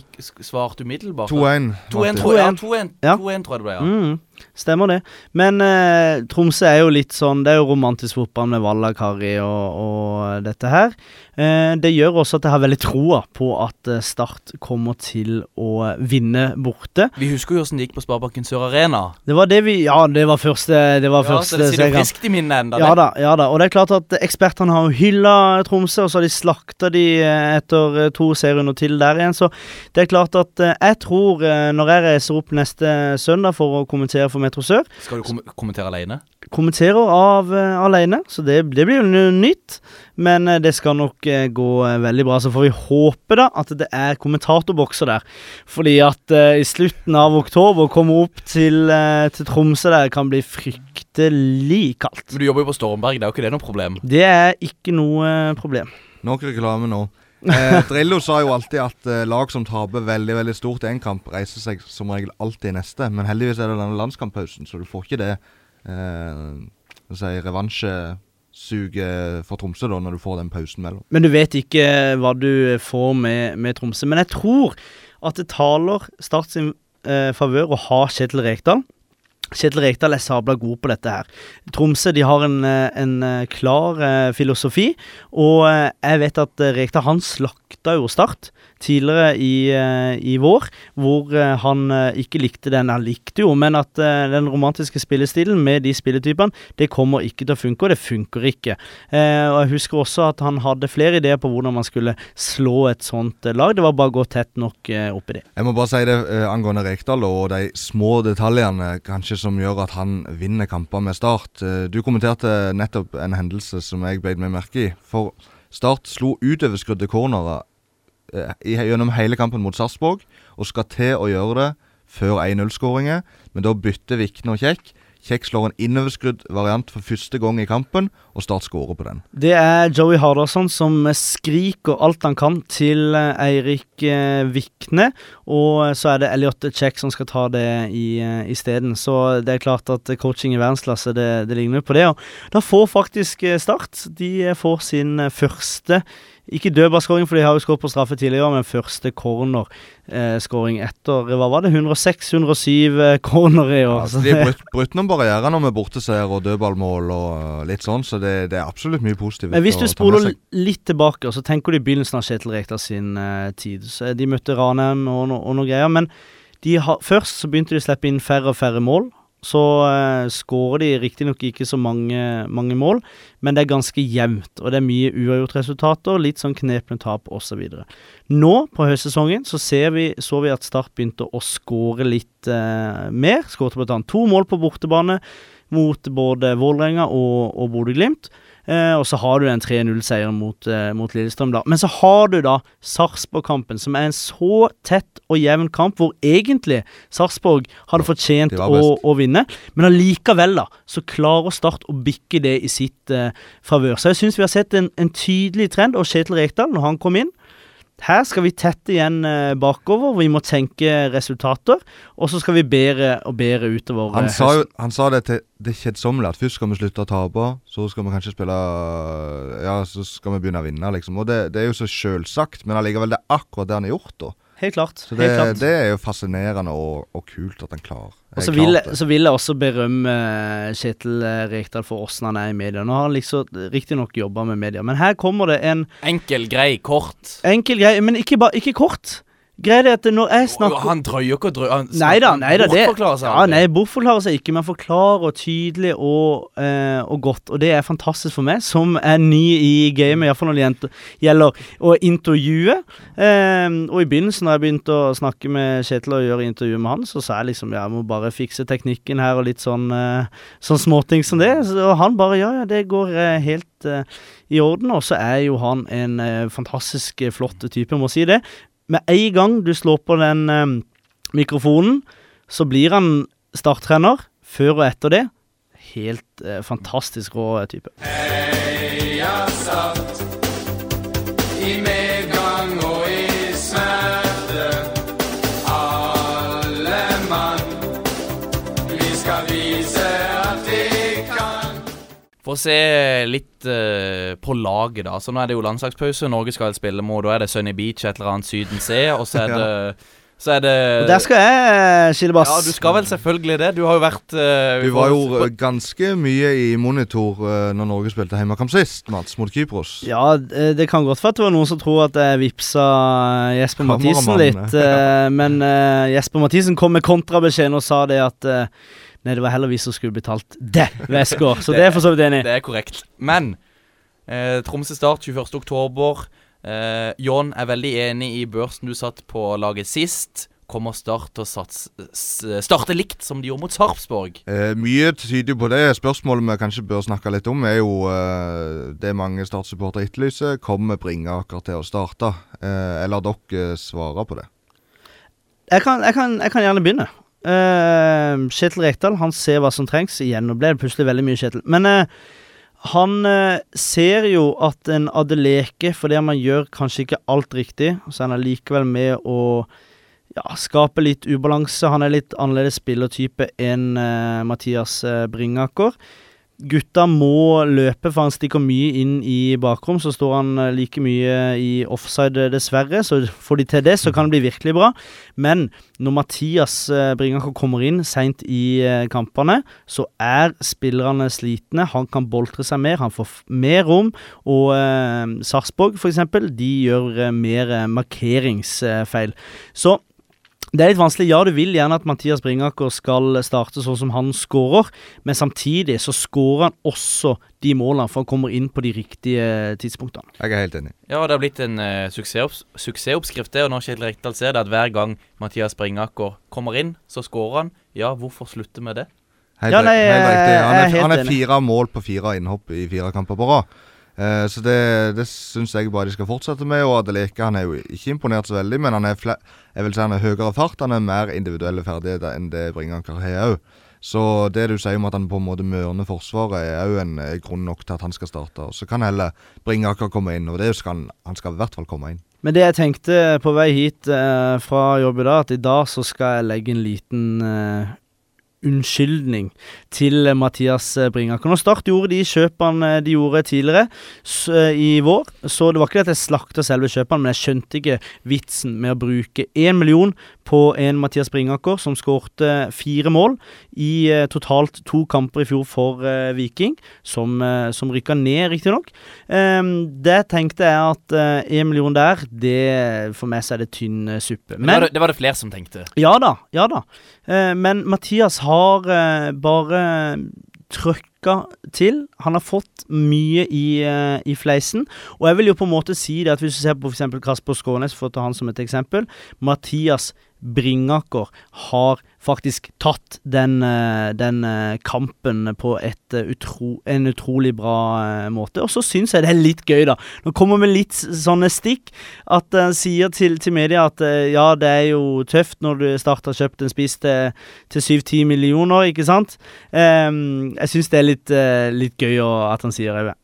svarte umiddelbart. 2-1. 2-1, tror jeg. Ja, 2-1 Ja. 2-1 tror jeg det ble, ja. Mm, stemmer det. Men eh, Tromsø er jo litt sånn Det er jo romantisk fotball med Vallakari og, og dette her. Eh, det gjør også at jeg har veldig troa på at eh, Start kommer til å vinne borte. Vi husker jo hvordan det gikk på Sparebanken Sør Arena. Det var det vi Ja, det var første Det var Ja, første så det sitter friskt i minnet enda. Ja da, ja da. Og det er klart at ekspertene har jo hylla Tromsø, og så har de slakta de eh, etter eh, to serierunder til der igjen. Så det er klart at eh, jeg tror, eh, når jeg reiser opp neste søndag for å kommentere for Metro Sør, Skal du kom kommentere alene? kommenterer av uh, alene, så det, det blir jo nytt. Men uh, det skal nok uh, gå veldig bra. Så får vi håpe da at det er kommentatorbokser der. Fordi at i slutten av oktober å komme opp til, til Tromsø der kan bli fryktelig kaldt. Men du jobber jo på Stormberg, det er jo ikke det noe problem. Det er ikke noe problem. Nok reklame nå. Eh, Drillo sa jo alltid at eh, lag som taper veldig veldig stort i en kamp, reiser seg som regel alltid i neste. Men heldigvis er det denne landskamppausen, så du får ikke det eh, si, revansjesuget for Tromsø da, når du får den pausen mellom. Men du vet ikke hva du får med, med Tromsø. Men jeg tror at det taler Start sin eh, favør å ha Kjetil Rekdal. Kjetil Rekdal er sabla god på dette her. Tromsø de har en, eh, en eh, klar eh, filosofi, og jeg vet at Rekdal han slakta jo Start tidligere i, eh, i vår, hvor eh, han eh, ikke likte den. Han likte jo, men at den romantiske spillestilen med de spilletypene, det kommer ikke til å funke, og det funker ikke. Og Jeg husker også at han hadde flere ideer på hvordan man skulle slå et sånt lag. Det var bare å gå tett nok opp i det. Jeg må bare si det angående Rekdal og de små detaljene kanskje som gjør at han vinner kamper med Start. Du kommenterte nettopp en hendelse som jeg beit meg merke i. For Start slo utoverskrudde cornerer gjennom hele kampen mot Sarpsborg, og skal til å gjøre det før 1-0-skåringer. Men da bytter Vikne og Kjekk. Kjekk slår en innoverskrudd variant for første gang i kampen, og Start skårer på den. Det er Joey Hardarson som skriker alt han kan til eh, Eirik eh, Vikne. Og så er det Elliot Check som skal ta det isteden. Så det er klart at coaching i verdensklasse, det, det ligner på det. Og da får faktisk eh, Start De eh, får sin eh, første ikke dødballskåring, for de har jo skåret på straffe tidligere, men første cornerskåring etter Hva var det? 106-107 eh, corner i år. Altså, de har brutt, brutt noen barrierer med borteseier og dødballmål og uh, litt sånn, så det, det er absolutt mye positivt. Men hvis du spoler litt tilbake, så tenker du i begynnelsen av Kjetil Rekdal sin eh, tid så De møtte Ranheim og, og noe greier, men de har, først så begynte de å slippe inn færre og færre mål. Så uh, skårer de riktignok ikke så mange, mange mål, men det er ganske jevnt. Og det er mye uavgjort-resultater, litt sånn knepne tap osv. Nå på høstsesongen så vi, så vi at Start begynte å skåre litt eh, mer. Skåret bl.a. to mål på bortebane mot både Vålerenga og, og Bodø-Glimt. Eh, og så har du den 3-0-seieren mot, eh, mot Lillestrøm, da. Men så har du da Sarpsborg-kampen, som er en så tett og jevn kamp, hvor egentlig Sarpsborg hadde fortjent å, å vinne. Men allikevel, da, så klarer Start å bikke det i sitt eh, favør. Så jeg syns vi har sett en, en tydelig trend, og Kjetil Rekdal, når han kom inn her skal vi tette igjen eh, bakover, vi må tenke resultater, og så skal vi bedre og bedre utover. Han eh, sa, jo, han sa det til det kjedsommelige, at først skal vi slutte å tape, så skal vi kanskje spille Ja, så skal vi begynne å vinne, liksom. Og det, det er jo så sjølsagt, men allikevel, det er akkurat det han har gjort, da. Helt klart. Så det, helt klart. det er jo fascinerende og, og kult at han klarer Og så vil, så vil jeg også berømme eh, Kjetil eh, Rekdal for åssen han er i media. Nå har han liksom riktignok jobba med media, men her kommer det en Enkel, grei, kort. enkel grei, men ikke, ba, ikke kort. Greia er at når jeg snakker han drøyer ikke og drøyer. Han Nei da, nei da. Bortforklarer seg ja, nei, bortforklarer seg ikke, men forklarer tydelig og, eh, og godt. Og det er fantastisk for meg, som er ny i gamet, iallfall når det gjelder å intervjue. Eh, og i begynnelsen, da jeg begynte å snakke med Kjetil og gjøre intervju med han, så sa jeg liksom ja, jeg må bare fikse teknikken her og litt sånn, eh, sånn småting som det. Og han bare ja, ja, det går eh, helt eh, i orden. Og så er jo han en eh, fantastisk flott type, må si det. Med en gang du slår på den eh, mikrofonen, så blir han starttrener. Før og etter det helt eh, fantastisk rå type. Heia satt, I medgang Å se litt uh, på laget, da. Så nå er det jo landslagspause. Norge skal spille mot Da er det Sunny Beach, et eller annet Syden C, og så er det Så er det Og der skal jeg eh, skille bass. Ja, du skal vel selvfølgelig det. Du har jo vært uh, Du var jo ganske mye i monitor uh, når Norge spilte hjemmekamp sist, Mats, mot Kypros. Ja, det kan godt være at det var noen som tror at jeg vippsa Jesper Mathisen litt. Uh, men Jesper Mathisen kom med kontrabeskjeden og sa det at Nei, det var heller vi som skulle betalt det Westgård. Så det er for så vidt enig. Det er korrekt. Men eh, Tromsø Start 21. oktober. Eh, John er veldig enig i børsen du satt på laget sist. Kommer Start til å sats, starte likt som de gjorde mot Sarpsborg? Eh, mye tyder på det. Spørsmålet vi kanskje bør snakke litt om, er jo eh, det mange Start-supportere etterlyser. Kommer Bringaker til å starte? Eh, eller dere svarer på det? Jeg kan, jeg kan, jeg kan gjerne begynne. Uh, Kjetil Rekdal han ser hva som trengs. Igjen, nå ble det plutselig veldig mye Kjetil. Men uh, han uh, ser jo at en Adeleke, fordi man gjør kanskje ikke alt riktig, så han er likevel med å ja, skape litt ubalanse. Han er litt annerledes spillertype enn Mathias Bringaker. Gutta må løpe, for han stikker mye inn i bakrom. Så står han eh, like mye i offside, dessverre. Så får de til det, så kan det bli virkelig bra. Men når Mathias eh, Bringaker kommer inn seint i eh, kampene, så er spillerne slitne. Han kan boltre seg mer, han får mer rom. Og eh, Sarpsborg, f.eks., de gjør eh, mer eh, markeringsfeil. Så det er litt vanskelig. Ja, du vil gjerne at Mathias Bringaker skal starte sånn som han skårer, men samtidig så skårer han også de målene, for han kommer inn på de riktige tidspunktene. Jeg er helt enig. Ja, det har blitt en uh, suksessopps suksessoppskrift, det. Og når Kjetil Rekdal ser det, at hver gang Mathias Bringaker kommer inn, så skårer han. Ja, hvorfor slutte med det? Helt, Ja, nei, helt riktig. Han er er, helt han er enig. fire mål på fire innhopp i fire kamper på rad. Eh, så det, det syns jeg bare de skal fortsette med. Og Adeleke han er jo ikke imponert så veldig, men han er, jeg vil si han er høyere fart. Han er mer individuelle ferdigheter enn det Bringaker har òg. Så det du sier om at han på en måte mørner Forsvaret, er òg en eh, grunn nok til at han skal starte. Og Så kan heller Bringaker komme inn, og det skal han, han skal i hvert fall komme inn. Men det jeg tenkte på vei hit eh, fra jobb i dag, at i dag så skal jeg legge en liten eh, unnskyldning til eh, Mathias eh, Bringaker. Nå Start gjorde de kjøpene eh, de gjorde tidligere i vår, så det var ikke det at jeg slakta selve kjøpene, men jeg skjønte ikke vitsen med å bruke én million på en Mathias Bringaker som skårte fire mål i eh, totalt to kamper i fjor for eh, Viking, som, eh, som rykka ned, riktignok. Eh, det tenkte jeg at én million der, det for meg så er det tynn eh, suppe. Men, det, var det, det var det flere som tenkte. Ja da, ja da. Eh, men Mathias har eh, bare trøkka lykke til. Han har fått mye i, eh, i fleisen. Og jeg vil jo på en måte si det at hvis du ser på f.eks. Kasper Skånes, for å ta han som et eksempel. Mathias Bringaker har faktisk tatt den, eh, den eh, kampen på utro, en utrolig bra måte. Og så syns jeg det er litt gøy, da. Nå kommer vi litt sånne stikk. At han sier til, til media at ja, det er jo tøft når du starter kjøpt en spiss til, til 7-10 millioner, ikke sant? Um, jeg syns det er litt, eh, litt gøy å, at han sier det.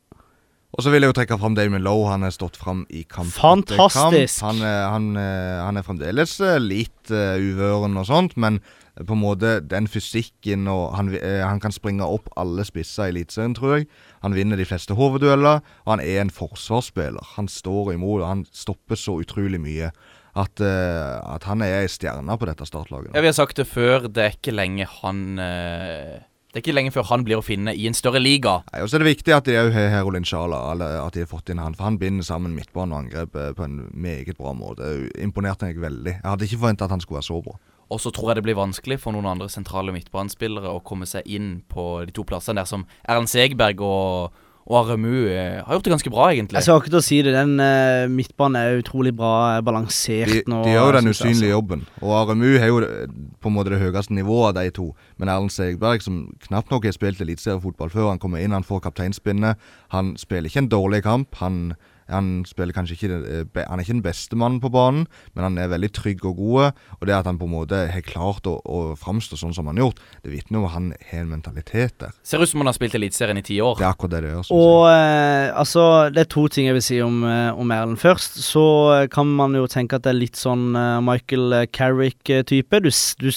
Og så vil jeg jo trekke fram Damon Lowe. Han har stått fram i kamp Fantastisk. kamp. Han, han, er- han er fremdeles eh, litt uh, uvøren og sånt, men på en måte den fysikken og han, eh, han kan springe opp alle spisser i Eliteserien, tror jeg. Han vinner de fleste hoveddueller, og han er en forsvarsspiller. Han står imot, og han stopper så utrolig mye. At, uh, at han er ei stjerne på dette startlaget. Ja, Vi har sagt det før, det er ikke lenge han eh, Det er ikke lenge før han blir å finne i en større liga. Nei, og så er det viktig at de òg har Herolin Sjala, at de har fått inn han. For han binder sammen midtbane og angrep eh, på en meget bra måte. Imponerte meg veldig. Jeg hadde ikke forventa at han skulle være så bra. Og så tror jeg det blir vanskelig for noen andre sentrale midtbanespillere å komme seg inn på de to plassene der som Erlend Segberg og, og Aremu eh, har gjort det ganske bra, egentlig. Jeg skal ikke til å si det. Den uh, midtbanen er utrolig bra eh, balansert De, nå. de gjør jo den synes jeg, usynlige altså. jobben. Og Aremu har jo eh, på en måte det høyeste nivået av de to. Men Erlend Segberg, som knapt nok har spilt eliteseriefotball før han kommer inn, han får kapteinspinnet. Han spiller ikke en dårlig kamp. Han, han spiller kanskje ikke eh, Han er ikke den beste mannen på banen, men han er veldig trygg og god. Og det at han på en måte har klart å, å framstå sånn som han har gjort, det vitner om at han har en mentalitet der. Ser ut som han har spilt Eliteserien i ti år. Det er akkurat det det gjør. Og eh, altså, det er to ting jeg vil si om, eh, om Erlend. Først så eh, kan man jo tenke at det er litt sånn Michael Carrick-type. Du, du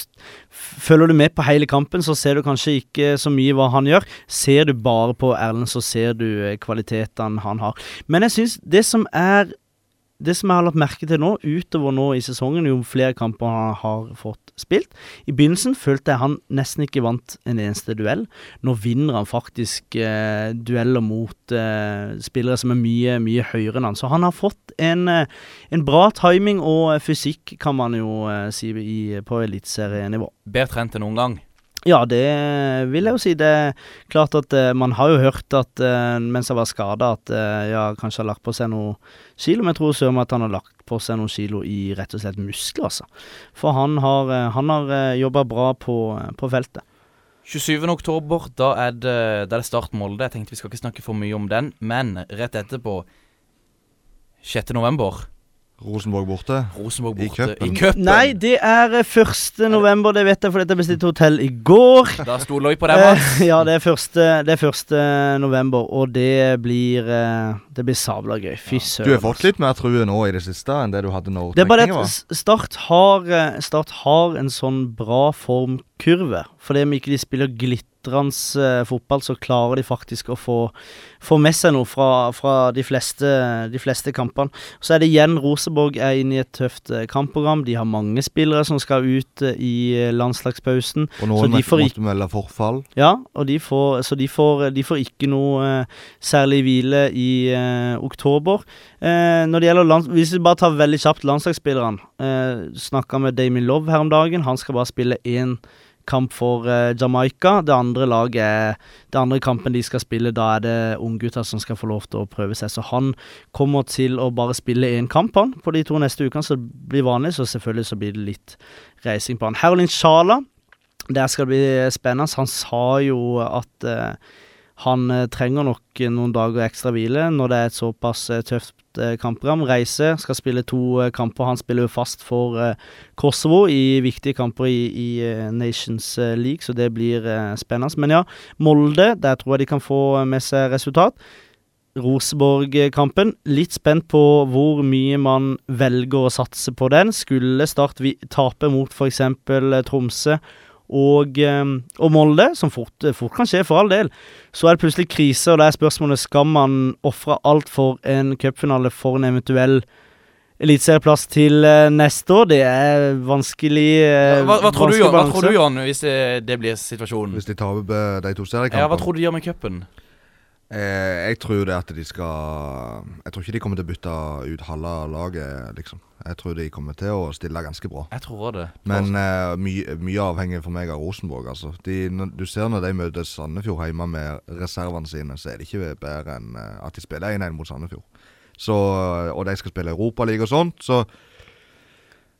Følger du med på hele kampen, så ser du kanskje ikke så mye hva han gjør. Ser du bare på Erlend, så ser du eh, kvalitetene han har. Men jeg syns det som er det som jeg har lagt merke til nå, utover nå i sesongen, jo flere kamper han har fått spilt I begynnelsen følte jeg han nesten ikke vant en eneste duell. Nå vinner han faktisk eh, dueller mot eh, spillere som er mye, mye høyere enn han. Så han har fått en, eh, en bra timing og eh, fysikk, kan man jo eh, si, i, på eliteserienivå. Bedre trent enn noen gang. Ja, det vil jeg jo si. Det er klart at uh, man har jo hørt at uh, mens jeg var skada, at uh, ja, kanskje har lagt på seg noen kilo. Men jeg tror søren meg at han har lagt på seg noen kilo i rett og slett muskler, altså. For han har, uh, jobba bra på, på feltet. 27. oktober, da er det, da det Start Molde. Jeg tenkte vi skal ikke snakke for mye om den, men rett etterpå 6. november Rosenborg borte. Rosenborg I borte. cupen. I cupen. Nei, det er eh, 1. november, det vet jeg for dette bestilte hotell i går. Da stoler vi på deg, Mats. Eh, ja, det er 1. Det er 1. november, og det blir eh, Det blir sabla gøy. Fy søren. Du har fått litt mer true nå i det siste enn det du hadde når Det er bare det at Start har, eh, Start har en sånn bra formkurve. Fordi om ikke de spiller eh, fotball, så klarer de faktisk å få, få med seg noe fra, fra de, fleste, de fleste kampene. Så er det igjen Rosenborg er inne i et tøft eh, kampprogram. De har mange spillere som skal ut eh, i eh, landslagspausen. Og noen så de får måtte melde forfall. ja, og de får, så de får, de får ikke noe særlig hvile i eh, oktober. Eh, når det gjelder lands Hvis vi bare tar veldig kjapt landslagsspillerne. Eh, Snakka med Damien Love her om dagen. Han skal bare spille én kamp for eh, Jamaica. Det andre laget Det andre kampen de skal spille, da er det unggutter som skal få lov til å prøve seg. Så han kommer til å bare spille én kamp, han, på de to neste ukene, så det blir vanlig. Så selvfølgelig så blir det litt reising på han. Herolin Sjala der skal det bli spennende. Han sa jo at eh, han eh, trenger nok noen dager ekstra hvile når det er et såpass eh, tøft eh, kampprogram. Reise, skal spille to eh, kamper. Han spiller jo fast for eh, Kosovo i viktige kamper i, i eh, Nations eh, League, så det blir eh, spennende. Men ja, Molde, der tror jeg de kan få med seg resultat. Rosenborg-kampen. Litt spent på hvor mye man velger å satse på den. Skulle Start tape mot f.eks. Tromsø og, eh, og Molde, som fort, fort kan skje for all del, så er det plutselig krise, og da er spørsmålet skal man ofre alt for en cupfinale for en eventuell eliteserieplass til eh, neste år. Det er vanskelig eh, Hva, hva, tror du, vanskelig du, hva tror du, Jan, hvis det, det blir situasjonen? Hvis de taper eh, de to Ja, hva tror du de gjør med cupen? Eh, jeg tror det at de skal Jeg tror ikke de kommer til å bytte ut halve laget, liksom. Jeg tror de kommer til å stille ganske bra. Jeg tror det. Men eh, mye, mye avhenger for meg av Rosenborg, altså. De, du ser når de møter Sandefjord hjemme med reservene sine, så er det ikke bedre enn eh, at de spiller 1-1 mot Sandefjord. Så, og de skal spille Europaliga og sånt, så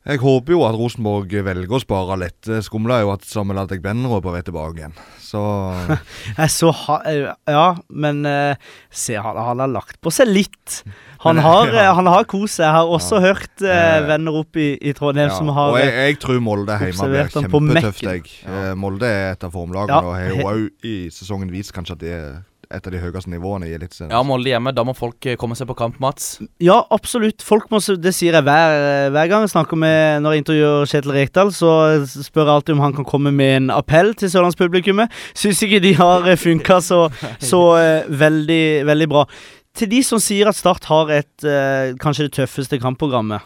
jeg håper jo at Rosenborg velger å spare litt. Det skumla jo at Samuel Adegbenro er på vei tilbake igjen. Så Jeg så ha, eh, Ja, men eh, se, han, han har lagt på seg litt. Han har, ja. eh, har kost seg. Jeg har også hørt eh, venner opp i, i Trondheim ja. som har Og jeg, jeg tror Molde hjemme blir kjempetøft. Jeg. Molde er et av formlagene, Ja, og har jo òg i sesongen vist kanskje at det er et av de høyeste nivåene i Eliteserien. Ja, Molde hjemme. Da må folk eh, komme seg på kamp, Mats. Ja, absolutt. Folk må, det sier jeg hver, hver gang jeg snakker med Når jeg intervjuer Kjetil Rekdal, så spør jeg alltid om han kan komme med en appell til sørlandspublikummet. Syns ikke de har funka så, så eh, veldig, veldig bra. Til de som sier at Start har et eh, kanskje det tøffeste kampprogrammet,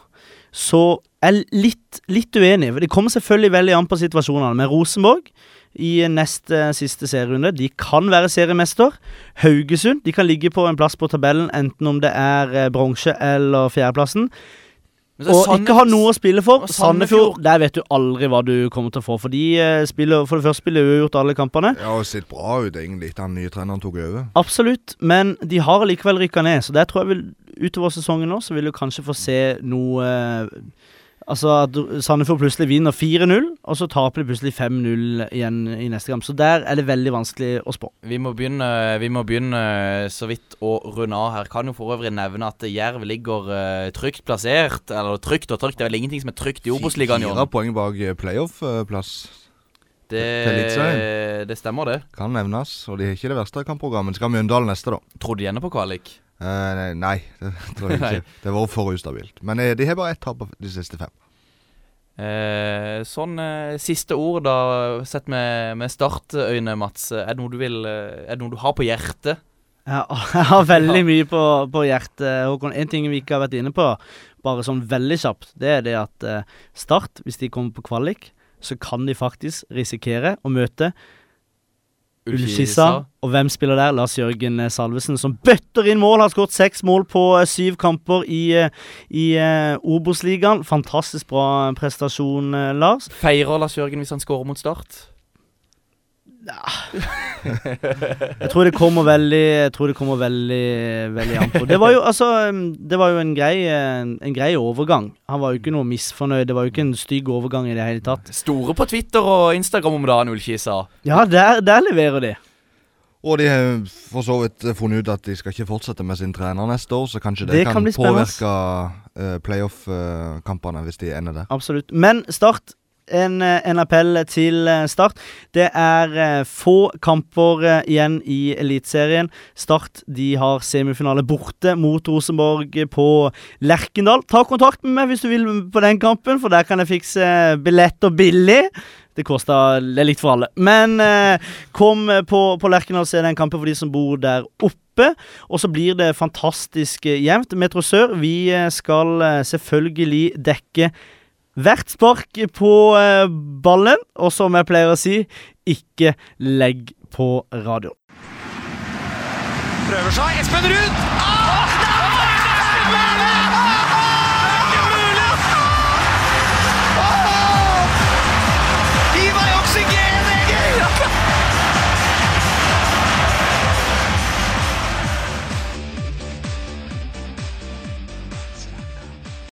så er jeg litt, litt uenig. Det kommer selvfølgelig veldig an på situasjonene. Med Rosenborg i neste siste serierunde. De kan være seriemester. Haugesund de kan ligge på en plass på tabellen, enten om det er eh, bronse eller fjerdeplassen. Og Sand- ikke ha noe å spille for. Sandefjord, Sandefjord- der vet du aldri hva du kommer til å få. For de eh, spiller For det første spiller uavgjort alle kampene. Ja, og sett bra ut egentlig etter den nye treneren tok over. Absolutt, men de har likevel rykka ned. Så der tror jeg vil utover sesongen nå, så vil du kanskje få se noe eh, Altså at Sandefjord plutselig vinner 4-0, og så taper de plutselig 5-0 igjen i neste kamp. Så der er det veldig vanskelig å spå. Vi må begynne, vi må begynne så vidt å runde av her. Kan jo for øvrig nevne at Jerv ligger uh, trygt plassert. Eller trygt og trygt, det er vel ingenting som er trygt i Obos-ligaen i Fire poeng bak eh, playoff-plass. Det, det stemmer, det. Kan nevnes. Og de har ikke det verste kampprogrammet. Skal Mjøndalen neste, da? Tror du de ender på kvalik? Eh, nei, det tror jeg ikke. Det var for ustabilt. Men uh, de har bare ett tap av de siste fem. Uh, sånn siste ord, da, sett med, med startøyne, Mats. Er det noe du vil Er det noe du har på hjertet? Jeg jeg har veldig mye på, på hjertet, Håkon. En ting vi ikke har vært inne på, bare sånn veldig kjapt, det er det at Start, hvis de kommer på kvalik, så kan de faktisk risikere å møte Ullskissa. Og hvem spiller der? Lars Jørgen Salvesen, som bøtter inn mål. Har skåret seks mål på eh, syv kamper i, eh, i uh, Obos-ligaen. Fantastisk bra prestasjon, Lars. Feirer Lars Jørgen hvis han skårer mot Start? Jeg tror det kommer veldig Jeg tror det kommer veldig Veldig an på. Det var jo altså Det var jo en grei En, en grei overgang. Han var jo ikke noe misfornøyd. Det var jo ikke en stygg overgang i det hele tatt. Store på Twitter og Instagram om dagen, Ullkisa. Ja, der, der leverer de. Og de har for så vidt eh, funnet ut at de skal ikke fortsette med sin trener neste år, så kanskje det, Det kan kan, påvirke uh, playoff-kampene hvis de ender der. Absolutt. Men Start en, eh, en appell til eh, Start. Det er eh, få kamper igjen i Eliteserien. Start de har semifinale borte mot Rosenborg på Lerkendal. Ta kontakt med meg hvis du vil på den kampen, for der kan jeg fikse billetter billig. Det det er for alle. Men eh, kom på, på Lerkendal og se den kampen for de som bor der oppe. Og så blir det fantastisk jevnt. Metro Sør, vi skal selvfølgelig dekke hvert spark på eh, ballen, og som jeg pleier å si, ikke legg på radio. Prøver seg. Espen Ruud! Ah!